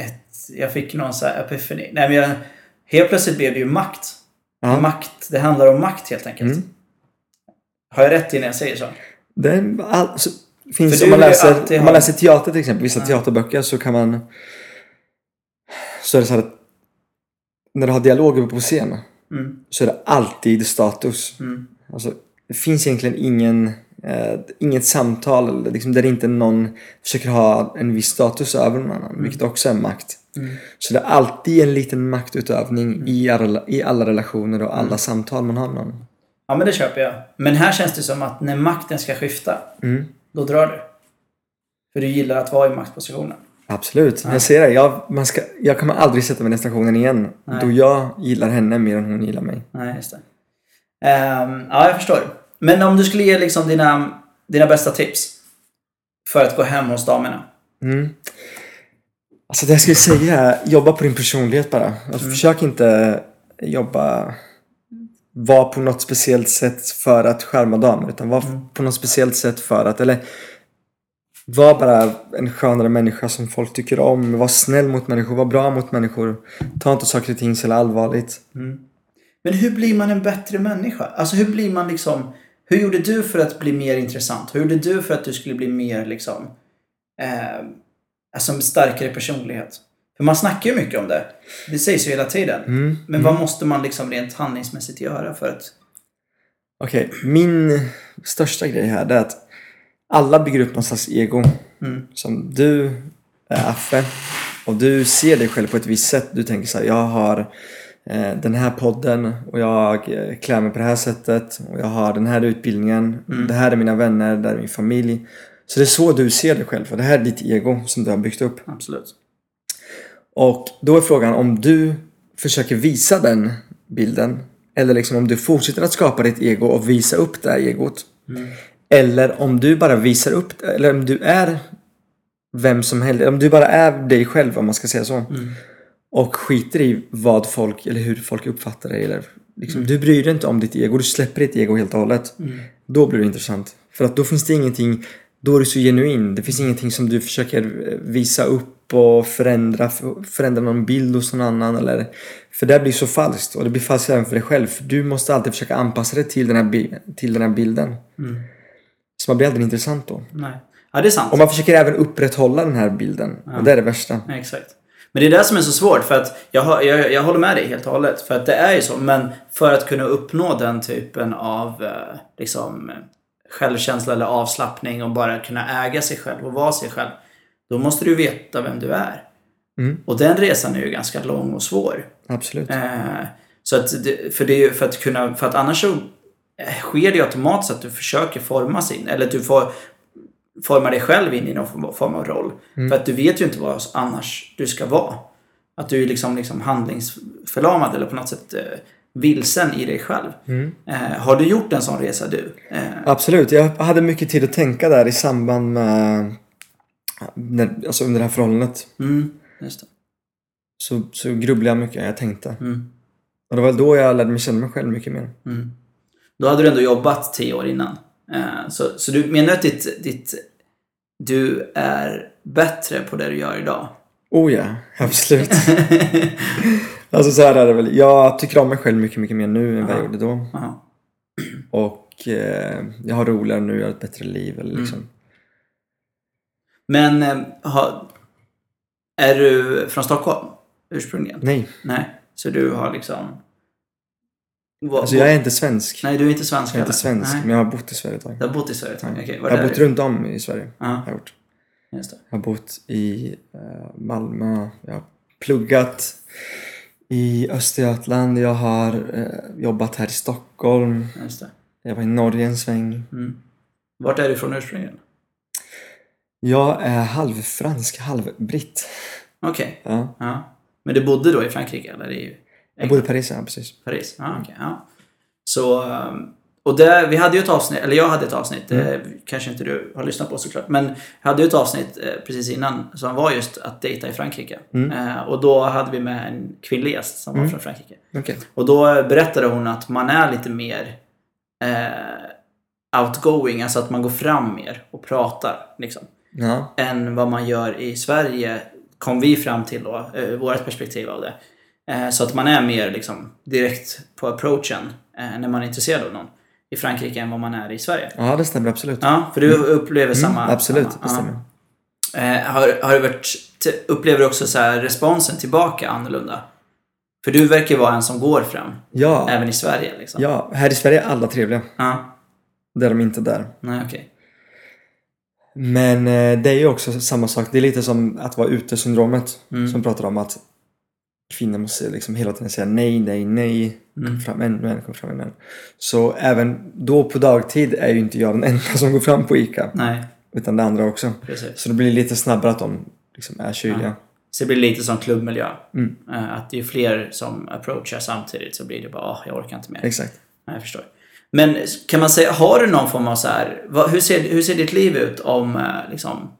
ett jag fick någon så här epiphany. Nej, men jag, helt plötsligt blev det ju makt. Ja. Makt. Det handlar om makt helt enkelt. Mm. Har jag rätt i när jag säger så? Det all, så, finns, om man, läser, om man läser teater till exempel, vissa Ja. teaterböcker så kan man... Så är det så här att när du har dialog uppe på scen Mm. så är det alltid status. Mm. Alltså, det finns egentligen ingen, eh, inget samtal liksom, där inte någon försöker ha en viss status över någon annan, vilket också är makt. Mm. Så det är alltid en liten maktutövning i, alla, i alla relationer och alla Mm. samtal man har med någon. Ja, men det köper jag. Men här känns det som att när makten ska skifta, Mm. då drar du. För du gillar att vara i maktpositionen. Absolut, Ja. jag ser det. Jag, man ska, jag kommer aldrig sätta mig i den stationen igen. Nej. Då jag gillar henne mer än hon gillar mig. Nej, just det. Ehm, ja, jag förstår. Men om du skulle ge liksom dina, dina bästa tips för att gå hem hos damerna. Mm. Alltså det jag skulle säga är, jobba på din personlighet bara. Alltså, Mm. Försök inte jobba, vara på något speciellt sätt för att skärma damer. Utan var Mm. på något speciellt sätt för att, eller var bara en skönare människa som folk tycker om. Var snäll mot människor, var bra mot människor. Ta inte saker och ting så allvarligt. Mm. Men hur blir man en bättre människa? Alltså hur blir man liksom... Hur gjorde du för att bli mer intressant? Hur gjorde du för att du skulle bli mer liksom... Eh, alltså en starkare personlighet? För man snackar ju mycket om det. Det sägs ju hela tiden. Mm. Men vad måste man liksom rent handlingsmässigt göra för att... Okej, min största grej här är att alla bygger upp någon slags ego. Mm. Som du är Affe och du ser dig själv på ett visst sätt. Du tänker så här, jag har eh, den här podden och jag eh, klär mig på det här sättet och jag har den här utbildningen. Mm. Det här är mina vänner, det här är min familj. Så det är så du ser dig själv och det här är ditt ego som du har byggt upp. Absolut. Och då är frågan om du försöker visa den bilden eller liksom om du fortsätter att skapa ditt ego och visa upp det här egot. Mm. Eller om du bara visar upp eller om du är vem som helst, om du bara är dig själv om man ska säga så. Mm. Och skiter i vad folk, eller hur folk uppfattar dig eller Liksom, Du bryr dig inte om ditt ego, du släpper ditt ego helt och hållet. Då blir det intressant. För att då finns det ingenting, då är du så genuin. Det finns ingenting som du försöker eh, visa upp och förändra, förändra någon bild hos någon annan. Eller, för det blir så falskt och det blir falskt även för dig själv. För du måste alltid försöka anpassa dig till den här, till den här bilden. Så man blir aldrig intressant då. Nej. Ja, det är sant. Och man försöker även upprätthålla den här bilden. Och det är det värsta. Ja, exakt. Men det är det som är så svårt för att jag, jag, jag håller med dig helt och hållet. För att det är ju så. Men för att kunna uppnå den typen av eh, liksom, självkänsla eller avslappning och bara kunna äga sig själv och vara sig själv. Då måste du veta vem du är. Mm. Och den resan är ju ganska lång och svår. Absolut. Eh, så att, för, det är ju för att kunna, för att annars så sker det automatiskt att du försöker forma sin, eller du får forma dig själv in i någon form- av roll. För att du vet ju inte vad annars du ska vara. Att du är liksom, liksom handlingsförlamad eller på något sätt eh, vilsen i dig själv. Eh, har du gjort en sån resa du? Eh, Absolut. Jag hade mycket tid att tänka där i samband med när, alltså under det här förhållandet. mm, just det. Så, så grubblade jag mycket. Jag tänkte. Mm, Och det var då jag lärde mig känna mig själv mycket mer. Mm. Då hade du ändå jobbat tio år innan. Eh, så, så du menar att ditt, ditt, du är bättre på det du gör idag? Oh ja, absolut. alltså så här är det väl. Jag tycker om mig själv mycket, mycket mer nu än vad jag Ja. gjorde då. Ja. Och eh, jag har roligare nu, jag har ett bättre liv. Mm. Eller liksom. Men eh, ha, är du från Stockholm ursprungligen? Nej, Nej. Så du har liksom... Vad- alltså jag är inte svensk. Nej, du är inte svensk Jag är inte svensk, Nej. men jag har bott i Sverige ett tag. Du har bott i Sverige ett tag? Okej, jag var har är bott du? runt om i Sverige. Ja, Har jag, gjort. just det. jag har bott i eh, Malmö, jag har pluggat i Östergötland, jag har eh, jobbat här i Stockholm, Just det. jag var i Norge en sväng. Mm. Vart är du från ursprungligen? Jag är halvfransk, halvbritt. Okej. Ja. Ja. Men du bodde då i Frankrike eller i Jag bodde i Paris, ja precis. Paris? Ja, okej. Ja. Så... ehm, Och där, vi hade ju ett avsnitt, eller jag hade ett avsnitt, Mm. eh, kanske inte du har lyssnat på såklart, men jag hade ju ett avsnitt eh, precis innan som var just att dejta i Frankrike. Mm. Eh, och då hade vi med en kvinnlig gäst som var från Frankrike. Okej. Och då berättade hon att man är lite mer eh, outgoing, alltså att man går fram mer och pratar. Liksom, Ja. än vad man gör i Sverige, kom vi fram till då, eh, vårt perspektiv av det. Eh, så att man är mer liksom, direkt på approachen eh, när man är intresserad av någon i Frankrike än vad man är i Sverige. ja, det stämmer absolut. Ja, för du upplever samma... Mm, absolut, samma, det stämmer. Ja. Eh, har, har det varit, upplever du också så responsen tillbaka annorlunda? För du verkar vara en som går fram, Ja, även i Sverige. Liksom. ja, här i Sverige är alla trevliga. Ja. Det är de inte där. Nej, okej. Men det är ju också samma sak. Det är lite som att vara ute-syndromet. Mm. Som pratar om att kvinnor måste liksom hela tiden säga nej, nej, nej. Mm. Kom fram ännu en, kom fram ännu en. Så även då på dagtid är ju inte jag den enda som går fram på ICA. Nej, Utan det andra också. precis. Så det blir lite snabbare att de liksom är kyliga. Så det blir lite som klubbmiljö. Mm. Eh, Att det är fler som approachar samtidigt så blir det bara, åh, jag orkar inte mer. Exakt. Nej, jag förstår. Men kan man säga, har du någon form av så här, vad, hur, ser, hur ser ditt liv ut om eh, liksom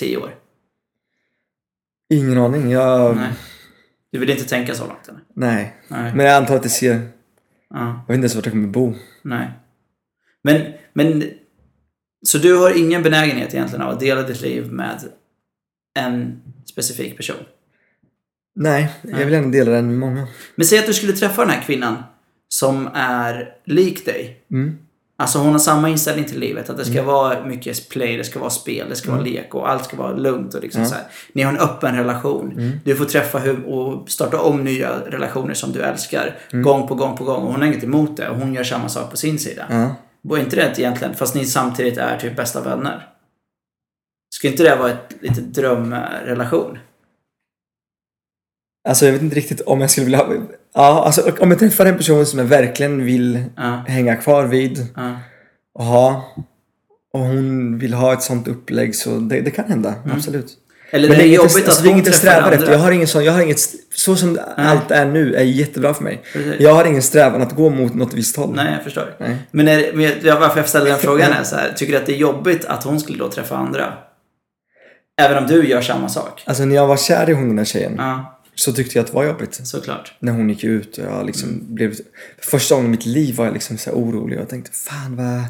tio år? Ingen aning. Jag... Nej. Du vill inte tänka så långt eller? Nej. Nej. Men jag antar att det ser... Ja, Jag vet inte ens vart jag kommer bo. nej. Men, men, så du har ingen benägenhet egentligen av att dela ditt liv med en specifik person? Nej, jag vill gärna dela den med många. Men säg att du skulle träffa den här kvinnan som är lik dig. Mm. Alltså hon har samma inställning till livet. Att det ska vara mycket play, det ska vara spel, det ska vara lek och allt ska vara lugnt. Och liksom så här. Ni har en öppen relation. Du får träffa och starta om nya relationer som du älskar. Gång på gång på gång. Och hon har inget emot det. Och hon gör samma sak på sin sida. Och är inte det egentligen, fast ni samtidigt är typ bästa vänner? Ska inte det vara ett lite drömrelation? Alltså jag vet inte riktigt om jag skulle vilja. Ja, alltså om jag träffar en person som jag verkligen vill Ja, hänga kvar vid ja, och ha och hon vill ha ett sånt upplägg så det, det kan hända, absolut. Eller Men det är jobbigt alltså, att är hon träffar strävar efter. andra. Jag har ingen sån, jag har inget, så som allt är nu är jättebra för mig. Precis. Jag har ingen strävan att gå mot något visst håll. Nej, jag förstår. Nej. Men, är, men jag, varför jag ställer den frågan är så här. Tycker du att det är jobbigt att hon skulle då träffa andra? Även om du gör samma sak? Alltså när jag var kär i hon den där tjejen Ja. Så tyckte jag att det var jobbigt. Såklart. När hon gick ut och jag liksom Mm. blev... För första gången i mitt liv var jag liksom så orolig och jag tänkte fan vad...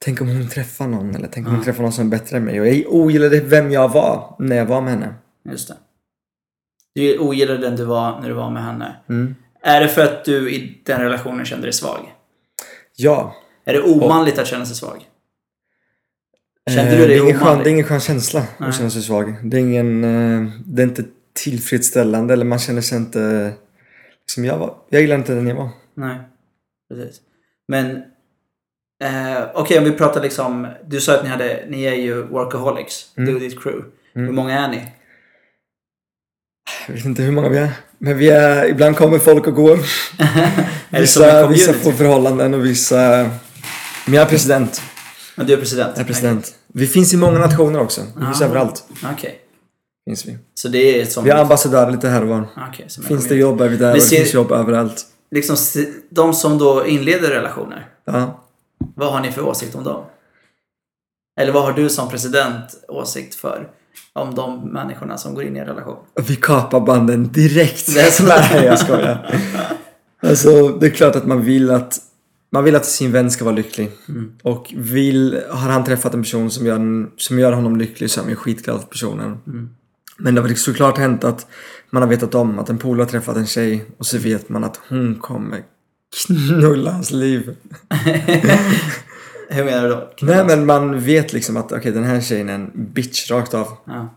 Tänk om hon träffar någon eller tänk om hon träffar någon som är bättre än mig. Och jag ogillade vem jag var när jag var med henne. Just det. Du ogillade den du var när du var med henne. Mm. Är det för att du i den relationen kände dig svag? Ja. Är det omanligt att känna sig svag? Kände Eh, du dig det, är ingen skön, omanlig? det är ingen skön känsla Nej. att känna sig svag. Det är ingen... eh, Det är inte tillfredsställande eller man känner sig inte... Liksom jag, var, jag gillar inte den jag var. Nej, precis. Men eh, okej, om vi pratar liksom. Du sa att ni hade, ni är ju workaholics, Mm. du och ditt crew. Mm. Hur många är ni? Jag vet inte hur många vi är. Men vi är, ibland kommer folk och går. som Vissa, vissa får förhållanden och vissa... Men jag är president. Men du är president? Jag är president. Vi finns i många nationer också. Vi finns överallt. Okej. Finns vi. Så det är som... Vi är ambassadörer lite här och var. Som en Finns det jobb är vi där Vi och det finns jobb överallt. Liksom de som då inleder relationer. Ja. Vad har ni för åsikt om dem? Eller vad har du som president åsikt för? Om de människorna som går in i en relation? Vi kapar banden direkt. Det är så- Nej, jag skojar. Alltså, det är klart att man vill att man vill att sin vän ska vara lycklig. Mm. Och vill, har han träffat en person som gör, som gör honom lycklig så är man ju skitglad för personen. Mm. Men det har väl såklart hänt att man har vetat om att en polare har träffat en tjej och så vet man att hon kommer knulla hans liv. Hur menar du då? Nej men man vet liksom att okej den här tjejen är en bitch rakt av. Ja.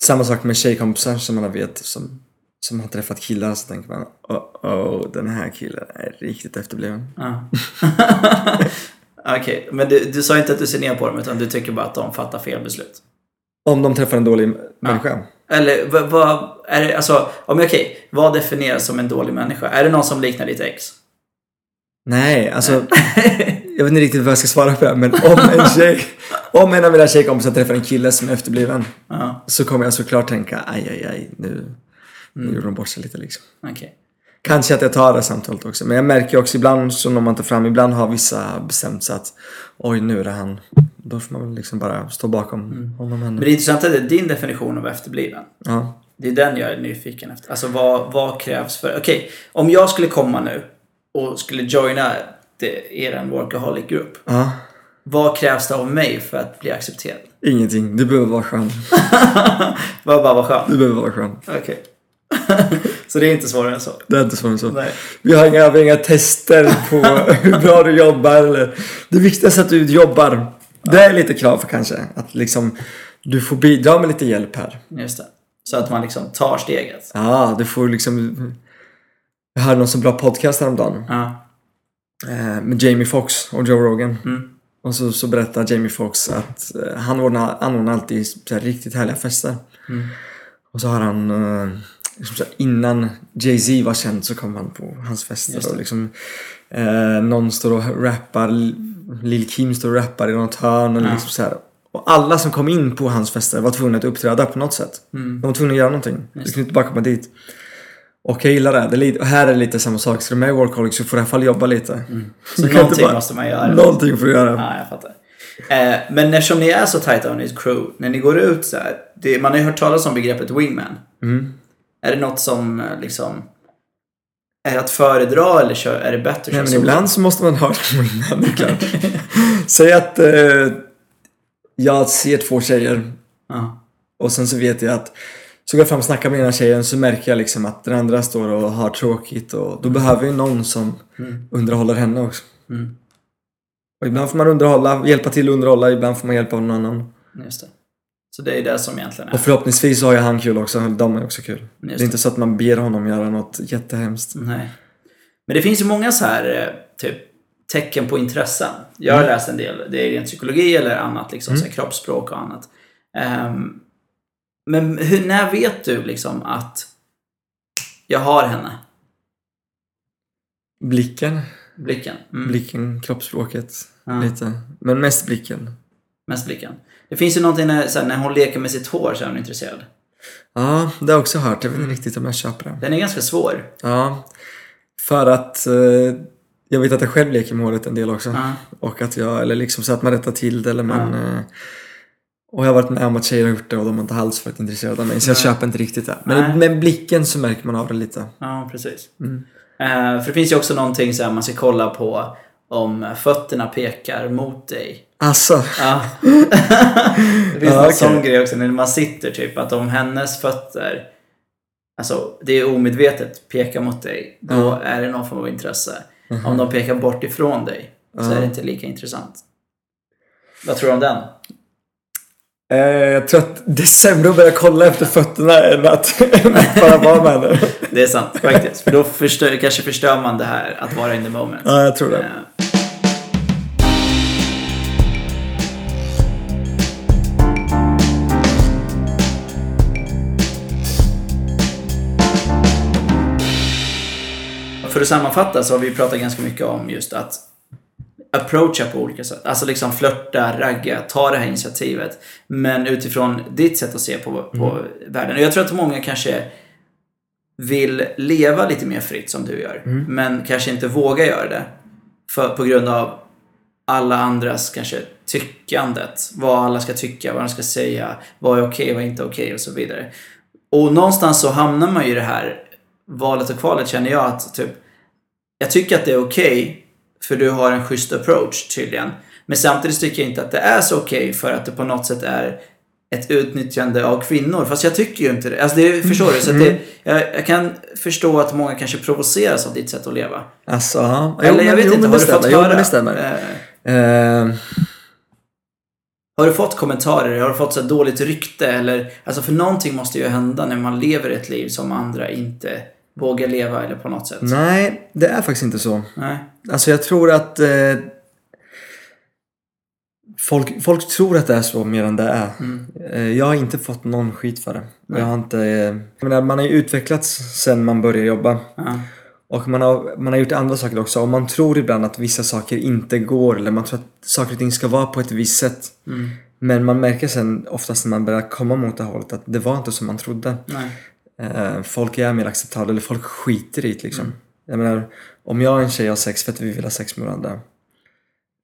Samma sak med tjejkompisar som man vet som, som har träffat killar så tänker man oh, oh den här killen är riktigt efterbliven. Ja. Okej, men du, du sa inte att du ser ner på dem utan du tycker bara att de fattar fel beslut. Om de träffar en dålig människa. Eller vad, vad är det, alltså, om okej, vad definieras som en dålig människa? Är det någon som liknar ditt ex? Nej, alltså jag vet inte riktigt vad jag ska svara på det här, men om en tjej, om en av mina tjejkompisar träffar en kille som är efterbliven Ja, så kommer jag såklart tänka aj, aj, aj, nu, nu gjorde de bort sig lite liksom. okej. Kanske att jag tar det samtalet också, men jag märker också ibland så når man inte fram, ibland har vissa bestämt sig att oj, nu är det han. Då får man väl liksom bara stå bakom honom Men det är intressant att det är din definition av efterbliven. Ja. Det är den jag är nyfiken efter. Alltså vad, vad krävs för... Okej, om jag skulle komma nu och skulle joina det, er workaholic-grupp. ja, Vad krävs det av mig för att bli accepterad? ingenting. Du behöver vara skön. Bara vara skön? Du behöver vara skön. Okej. så det är inte svårare än så? Det är inte svårare än så. Nej. Vi har inga, vi har inga tester på hur bra du jobbar. Eller. Det viktigaste är att du jobbar. Det är lite krav kanske. Att liksom, du får bidra med lite hjälp här. Just det. Så att man liksom tar steget. Ja, du får liksom... Jag hörde någon så bra podcast häromdagen. Ja. Eh, med Jamie Foxx och Joe Rogan. Mm. Och så, så berättar Jamie Foxx att eh, han ordnar, anordnar alltid så här riktigt härliga fester. Mm. Och så har han, eh, liksom så här, innan Jay-Z var känd så kom han på hans fester. Och liksom, eh, någon står och rappar, Lil Kim står och rappar i något hörn. Eller Ja. liksom så här. Och alla som kom in på hans fester var tvungna att uppträda på något sätt. Mm. De var tvungna att göra någonting. Du Just kunde inte bara komma dit. Och jag gillar det. det lite, och här är det lite samma sak. Så du med i Workaholic så får du i alla fall jobba lite. Så Du kan inte någonting bara- måste man göra. Någonting får du göra. Ja, jag fattar. Eh, men eftersom ni är så tajta och ni är ett crew, när ni går ut så här, det, man har ju hört talas om begreppet wingman. Mm. Är det något som eh, liksom är att föredra eller kör, är det bättre att Nej, köra men solo? ibland så måste man ha det innan, det är klart. Säg att eh, jag ser två tjejer Ja. och sen så vet jag att så går jag fram och snackar med ena tjejen så märker jag liksom att den andra står och har tråkigt och då behöver ju någon som Mm. underhåller henne också. Mm. Och ibland får man underhålla, hjälpa till att underhålla, ibland får man hjälpa någon annan. Just det. Så det är det som egentligen är. Och förhoppningsvis har ju han kul också, de är också kul. Det Just är inte så att man ber honom göra något jättehemskt. Nej. Men det finns ju många så här eh, typ tecken på intressen. Jag har Mm. läst en del. Det är rent psykologi eller annat, liksom, så här, kroppsspråk och annat. Ehm, men hur, när vet du liksom att jag har henne? Blicken, Blicken. Mm. blicken, kroppsspråket, Ja. lite. Men mest blicken. Mest blicken. Det finns ju någonting när, så här, när hon leker med sitt hår så är hon intresserad. Ja, det har jag också hört. Jag vet inte riktigt om jag köper det. Den är ganska svår. Ja, för att eh, jag vet att jag själv leker med håret en del också. Ja. Och att jag, eller liksom så att man rättar till det eller man... Ja. Eh, Och jag har varit med om att tjejer har gjort det och de har inte alls varit intresserade av mig. Så jag Nej. köper inte riktigt det. Nej. Men med blicken så märker man av det lite. Ja, precis. Mm. Eh, för det finns ju också någonting så här man ska kolla på om fötterna pekar mot dig. Alltså, Ja. det finns Ja, någon okej. sån grej också när man sitter typ att om hennes fötter Alltså det är omedvetet pekar mot dig, då Ja. är det någon form av intresse. Om de pekar bort ifrån dig så Ja. är det inte lika intressant. Vad tror du om den? eh, jag tror att det är sämre att börja kolla efter fötterna än att, än att bara vara med henne. Det är sant faktiskt. För då förstör, kanske förstör man det här att vara in the moment. Ja, jag tror det. Eh, För att sammanfatta så har vi pratat ganska mycket om just att approacha på olika sätt. Alltså liksom flörta, ragga, ta det här initiativet. Men utifrån ditt sätt att se på, på världen. Och jag tror att många kanske vill leva lite mer fritt som du gör. Men kanske inte vågar göra det. För, på grund av alla andras kanske tyckandet. Vad alla ska tycka, vad de ska säga, vad är okej, vad är inte okej och så vidare. Och någonstans så hamnar man ju i det här valet och kvalet känner jag att typ jag tycker att det är okej för du har en schysst approach tydligen. Men samtidigt tycker jag inte att det är så okej för att det på något sätt är ett utnyttjande av kvinnor. Fast jag tycker ju inte det. Alltså det förstår du? Så det, jag, jag kan förstå att många kanske provoceras av ditt sätt att leva. Alltså. Eller jag men- vet jo, inte, har du fått. Jo, höra? men det stämmer. Eh, har du fått kommentarer? Har du fått så dåligt rykte? Eller, alltså för någonting måste ju hända när man lever ett liv som andra inte vågar leva eller på något sätt. nej, det är faktiskt inte så. Nej. Alltså jag tror att eh, folk, folk tror att det är så mer än det är. Mm. Eh, jag har inte fått någon skit för det. Nej. Jag har inte, eh, jag menar, man har ju utvecklats sen man började jobba. Ja. Och man har, man har gjort andra saker också. Och man tror ibland att vissa saker inte går. Eller man tror att saker och ting ska vara på ett visst sätt. Mm. Men man märker sen oftast när man börjar komma mot det hållet att det var inte som man trodde. Nej. Eh, folk är mer acceptabla, eller folk skiter i det liksom. Jag menar, om jag och en tjej har sex för att vi vill ha sex med varandra.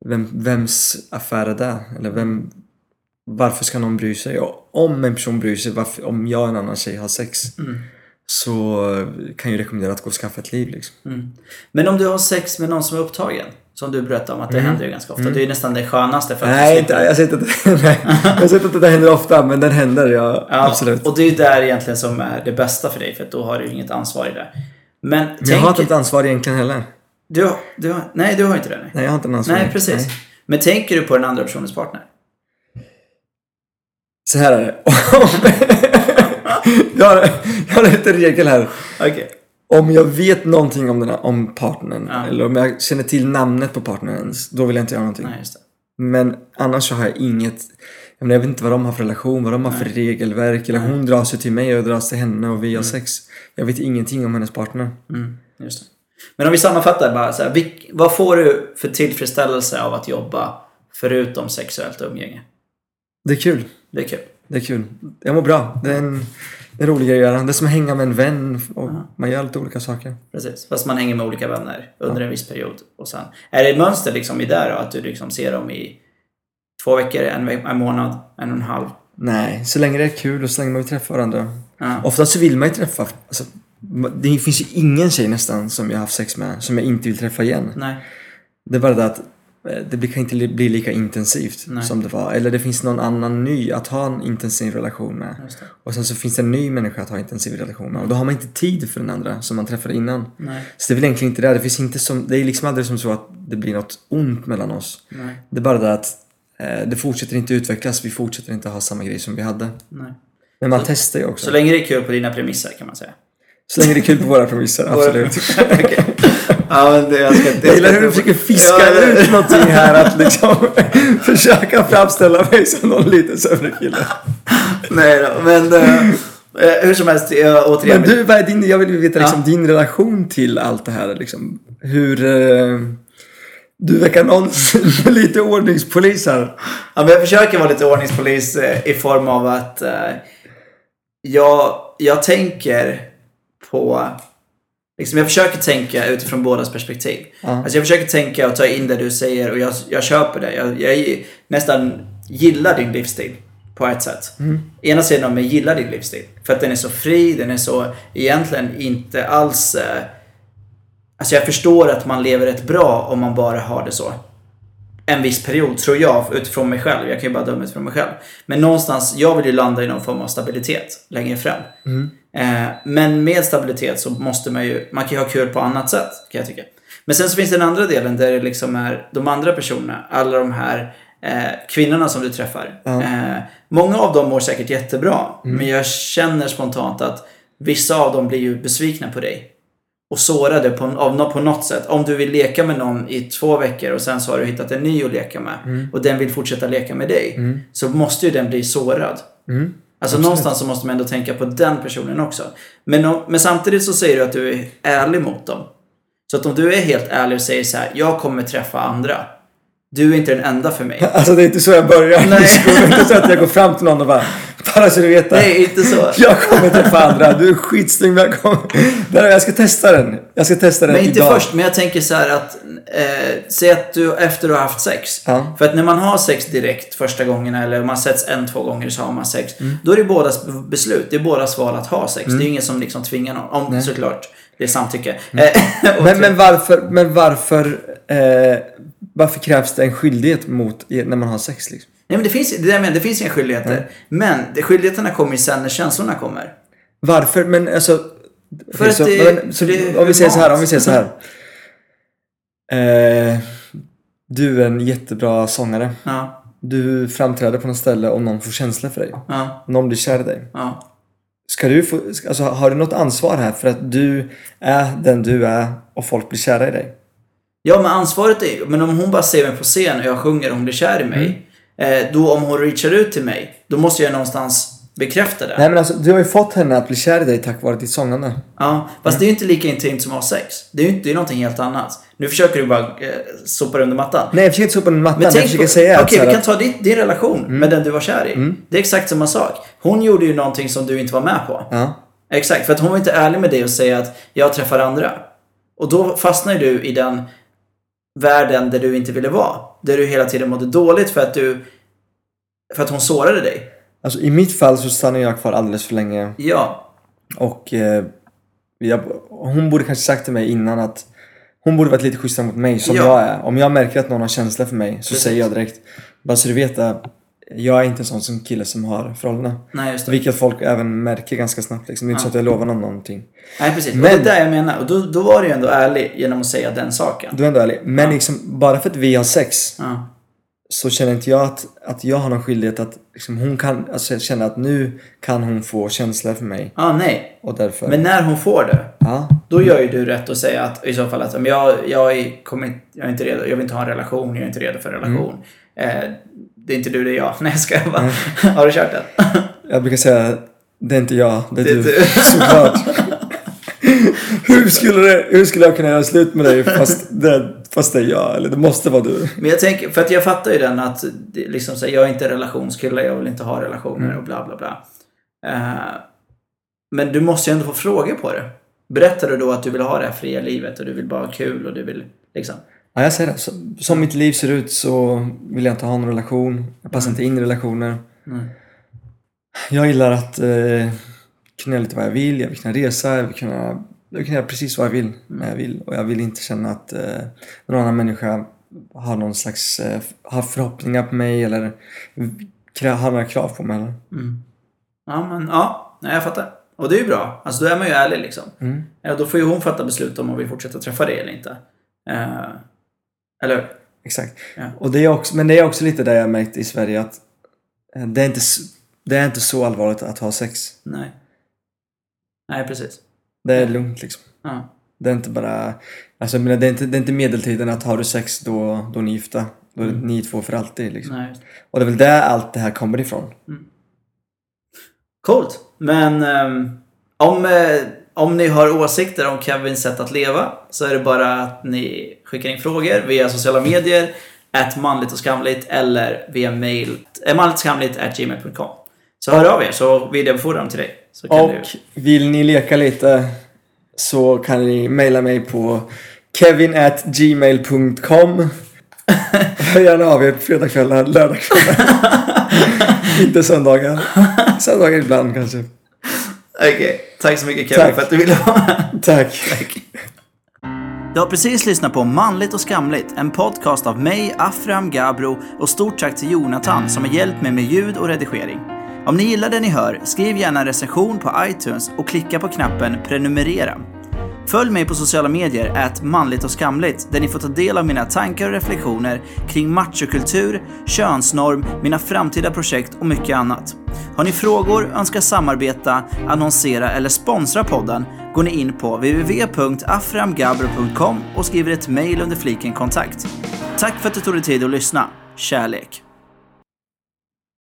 Vem, vems affär är det? Eller vem, varför ska någon bry sig? Och om en person bryr sig, varför, om jag och en annan tjej har sex. Mm. Så kan jag rekommendera att gå och skaffa ett liv liksom. Mm. Men om du har sex med någon som är upptagen, som du berättade om att det händer ju ganska ofta. Det är ju nästan det skönaste för att Mm. Nej, inte, jag säger inte att, nej, jag säger inte att det händer ofta, men den händer, ja, Ja, absolut. Och det är ju där egentligen som är det bästa för dig, för då har du inget ansvar i det. Men Men jag tänk... har inte ett ansvar egentligen heller. du, du nej, du har inte det. Nej, Nej, jag har inte en ansvar. nej precis. Nej. Men tänker du på den andra personens partner? Så här är det. jag, har, jag har lite regel här. Okej. Om jag vet någonting om, den här, om partnern, Ja. eller om jag känner till namnet på partnern då vill jag inte göra någonting. Nej. Men annars så har jag inget, jag, menar, jag vet inte vad de har för relation, vad de har för regelverk, eller hon dras ju till mig och jag dras till henne och vi har sex. Jag vet ingenting om hennes partner. Mm. Men om vi sammanfattar bara så här, vad får du för tillfredsställelse av att jobba förutom sexuellt umgänge? Det är kul. Det är kul. Det är kul. Jag mår bra. Det är en, en rolig grej att göra. Det är som att hänga med en vän och man gör lite olika saker. Precis. Fast man hänger med olika vänner under en viss period. Och sen, är det ett mönster liksom i där då? Att du liksom ser dem i två veckor, en, ve- en månad, en och en halv? Nej, så länge det är kul och så länge man vill träffa varandra. Ja. Oftast så vill man ju träffa, alltså, det finns ju ingen tjej nästan som jag har haft sex med som jag inte vill träffa igen. Nej. Det är bara det att det blir- kan inte li- bli lika intensivt Nej. som det var. Eller det finns någon annan ny att ha en intensiv relation med. Och sen så finns det en ny människa att ha en intensiv relation med. Och då har man inte tid för den andra som man träffade innan. Nej. Så det är väl egentligen inte det. Det, finns inte som, det är liksom aldrig som så att det blir något ont mellan oss. Nej. Det är bara det att eh, det fortsätter inte utvecklas. Vi fortsätter inte ha samma grej som vi hade. Men man testar ju också. Så länge det är kul på dina premisser kan man säga. Så länge det är kul på våra premisser, absolut. Ja, men det, jag, ska, inte- Jag gillar hur du försöker fiska Ja, ut någonting här att liksom försöka framställa mig som någon liten sämre kille. Nej då, men eh, eh, hur som helst, jag, återigen. Men du, vad är din, jag vill veta liksom, Ja. din relation till allt det här. Liksom, hur... Eh, du verkar någonsin lite ordningspolis här. Ja, men jag försöker vara lite ordningspolis eh, i form av att eh, jag, jag tänker på... Liksom jag försöker tänka utifrån bådas perspektiv. Ja. Alltså jag försöker tänka och ta in det du säger och jag, jag köper det. Jag, jag nästan gillar din livsstil. På ett sätt. Ena sidan av mig gillar din livsstil. För att den är så fri, den är så egentligen inte alls... Eh, alltså jag förstår att man lever rätt bra om man bara har det så. En viss period, tror jag, utifrån mig själv. Jag kan ju bara döma utifrån mig själv. Men någonstans, jag vill ju landa i någon form av stabilitet längre fram. Eh, men med stabilitet så måste man ju, man kan ju ha kul på annat sätt, kan jag tycka. Men sen så finns den andra delen där det liksom är de andra personerna, alla de här eh, kvinnorna som du träffar. Eh, många av dem mår säkert jättebra, men jag känner spontant att vissa av dem blir ju besvikna på dig. Och sårade på, av, på något sätt. Om du vill leka med någon i två veckor och sen så har du hittat en ny att leka med och den vill fortsätta leka med dig. Så måste ju den bli sårad. Alltså någonstans så måste man ändå tänka på den personen också. Men, om, men samtidigt så säger du att du är ärlig mot dem. Så att om du är helt ärlig och säger så här, jag kommer träffa andra. Du är inte den enda för mig. Alltså det är inte så jag börjar. Nej. Det är inte så att jag går fram till någon och bara Bara så du vet det. Nej, inte så. Jag kommer träffa andra. Du är skitsnygg välkommen. Jag ska testa den. Jag ska testa den Men inte idag. först, men jag tänker så här att eh, Säg att du efter du har haft sex. Ja. För att när man har sex direkt första gångerna eller man sätts en, två gånger så har man sex. Mm. Då är det bådas beslut. Det är bådas val att ha sex. Det är ju ingen som liksom tvingar någon. Om såklart det är samtycke. Eh, Mm. Men, men varför, men varför, eh, varför krävs det en skyldighet mot när man har sex liksom? Nej men det finns, det, där det finns inga skyldigheter. Men det, skyldigheterna kommer ju sen när känslorna kommer. Varför? Men alltså... För okej, att så, det- men, så, det om vi säger så här, om vi säger så här. Eh, du är en jättebra sångare. Ja, Du framträder på något ställe och någon får känslor för dig. ja, Någon blir kär i dig. ja. Ska du få, alltså, har du något ansvar här för att du är den du är och folk blir kära i dig? Ja men ansvaret är Men om hon bara ser mig på scen och jag sjunger och hon blir kär i mig. Mm. Eh, då om hon reachar ut till mig. Då måste jag någonstans bekräfta det. Nej men alltså, du har ju fått henne att bli kär i dig tack vare ditt sångande. Ja, fast det är ju inte lika intimt som att ha sex. Det är ju inte, det är någonting helt annat. Nu försöker du bara eh, sopa under mattan. Nej jag försöker inte sopa under mattan. Men Jag försöker på, säga Okej, så vi kan Mm. ta din, din relation med den du var kär i. Det är exakt samma sak. Hon gjorde ju någonting som du inte var med på. Ja. Exakt, för att hon var inte ärlig med dig och säga att jag träffar andra. Och då fastnar du i den världen där du inte ville vara. Där du hela tiden mådde dåligt för att du... För att hon sårade dig. Alltså i mitt fall så stannar jag kvar alldeles för länge. Ja. Och eh, jag, hon borde kanske sagt till mig innan att hon borde varit lite schysstare mot mig som Ja. jag är. Om jag märker att någon har känslor för mig så Precis. säger jag direkt. Bara så du vet att jag är inte en sån som kille som har förhållanden. Nej, just det. Vilket folk även märker ganska snabbt. Liksom. Det är inte så att jag lovar någon någonting. Nej, precis. Men- Och det är där jag menar. Och då, då var du ju ändå ärlig genom att säga den saken. Du är ändå ärlig. Men Ja. liksom, bara för att vi har sex Ja. så känner inte jag att, att jag har någon skyldighet att liksom, hon kan alltså, känna att nu kan hon få känslor för mig. ah, nej. Och därför... Men när hon får det. ja. Då gör ju du rätt att säga att i så fall att jag, jag, är, kommer, jag är inte redo, jag vill inte ha en relation, jag är inte redo för en relation. Eh, det är inte du, det är jag. Nej, ska jag bara. Har du kört den? Jag brukar säga det är inte jag, det är, Det är du. du. Såklart. hur, skulle det, hur skulle jag kunna göra slut med dig fast det, fast det är jag? Eller det måste vara du. Men jag tänker, för att jag fattar ju den att liksom så här, jag är inte relationskille, jag vill inte ha relationer och bla bla bla. Eh, men du måste ju ändå få frågor på det. Berättar du då att du vill ha det här fria livet och du vill bara ha kul och du vill liksom... Ja, jag säger det. Så, som mitt liv ser ut så vill jag inte ha någon relation. Jag passar inte in i relationer. Mm. Jag gillar att eh, kunna göra lite vad jag vill. Jag vill kunna resa. Jag vill kunna, jag vill kunna göra precis vad jag vill när jag vill. Och jag vill inte känna att eh, någon annan människa har någon slags eh, har förhoppningar på mig eller har några krav på mig. Eller? Mm. Ja, men ja, nej, jag fattar. Och det är ju bra. Alltså då är man ju ärlig liksom. Mm. Ja, då får ju hon fatta beslut om hon vill fortsätta träffa dig eller inte. Eh, eller? Exakt. Ja. Och det är också, men det är också lite det jag märkt i Sverige att eh, det är inte, det är inte så allvarligt att ha sex. Nej. Nej, precis. Det är lugnt liksom. Ja. Det är inte bara... Alltså jag menar, det är inte, det är inte medeltiden att har du sex då, då är ni gifta. Då är det ni två för alltid liksom. Nej. Och det är väl där allt det här kommer ifrån. Coolt. Men ehm, om, eh, om ni har åsikter om Kevins sätt att leva så är det bara att ni skickar in frågor via sociala medier, at manligt och skamligt eller via mail, äh, manligt och skamligt at gmail.com. Så hör av er så vidarebefordrar dem till dig. Och du... vill ni leka lite så kan ni mejla mig på kevin at gmail.com Hör gärna av er på fredagskvällar, lördagskvällar. Inte söndagar. Söndagar ibland kanske. Okej, okay. Tack så mycket Kevin Tack. för att du ville vara med. Tack. Tack. Du har precis lyssnat på Manligt och skamligt, en podcast av mig, Afram Gabro och stort tack till Jonathan som har hjälpt mig med ljud och redigering. Om ni gillar det ni hör, skriv gärna en recension på iTunes och klicka på knappen prenumerera. Följ mig på sociala medier, at manligt och skamligt, där ni får ta del av mina tankar och reflektioner kring machokultur, könsnorm, mina framtida projekt och mycket annat. Har ni frågor, önskar samarbeta, annonsera eller sponsra podden går ni in på www.aframgabro.com och skriver ett mejl under fliken kontakt. Tack för att du tog dig tid att lyssna. Kärlek!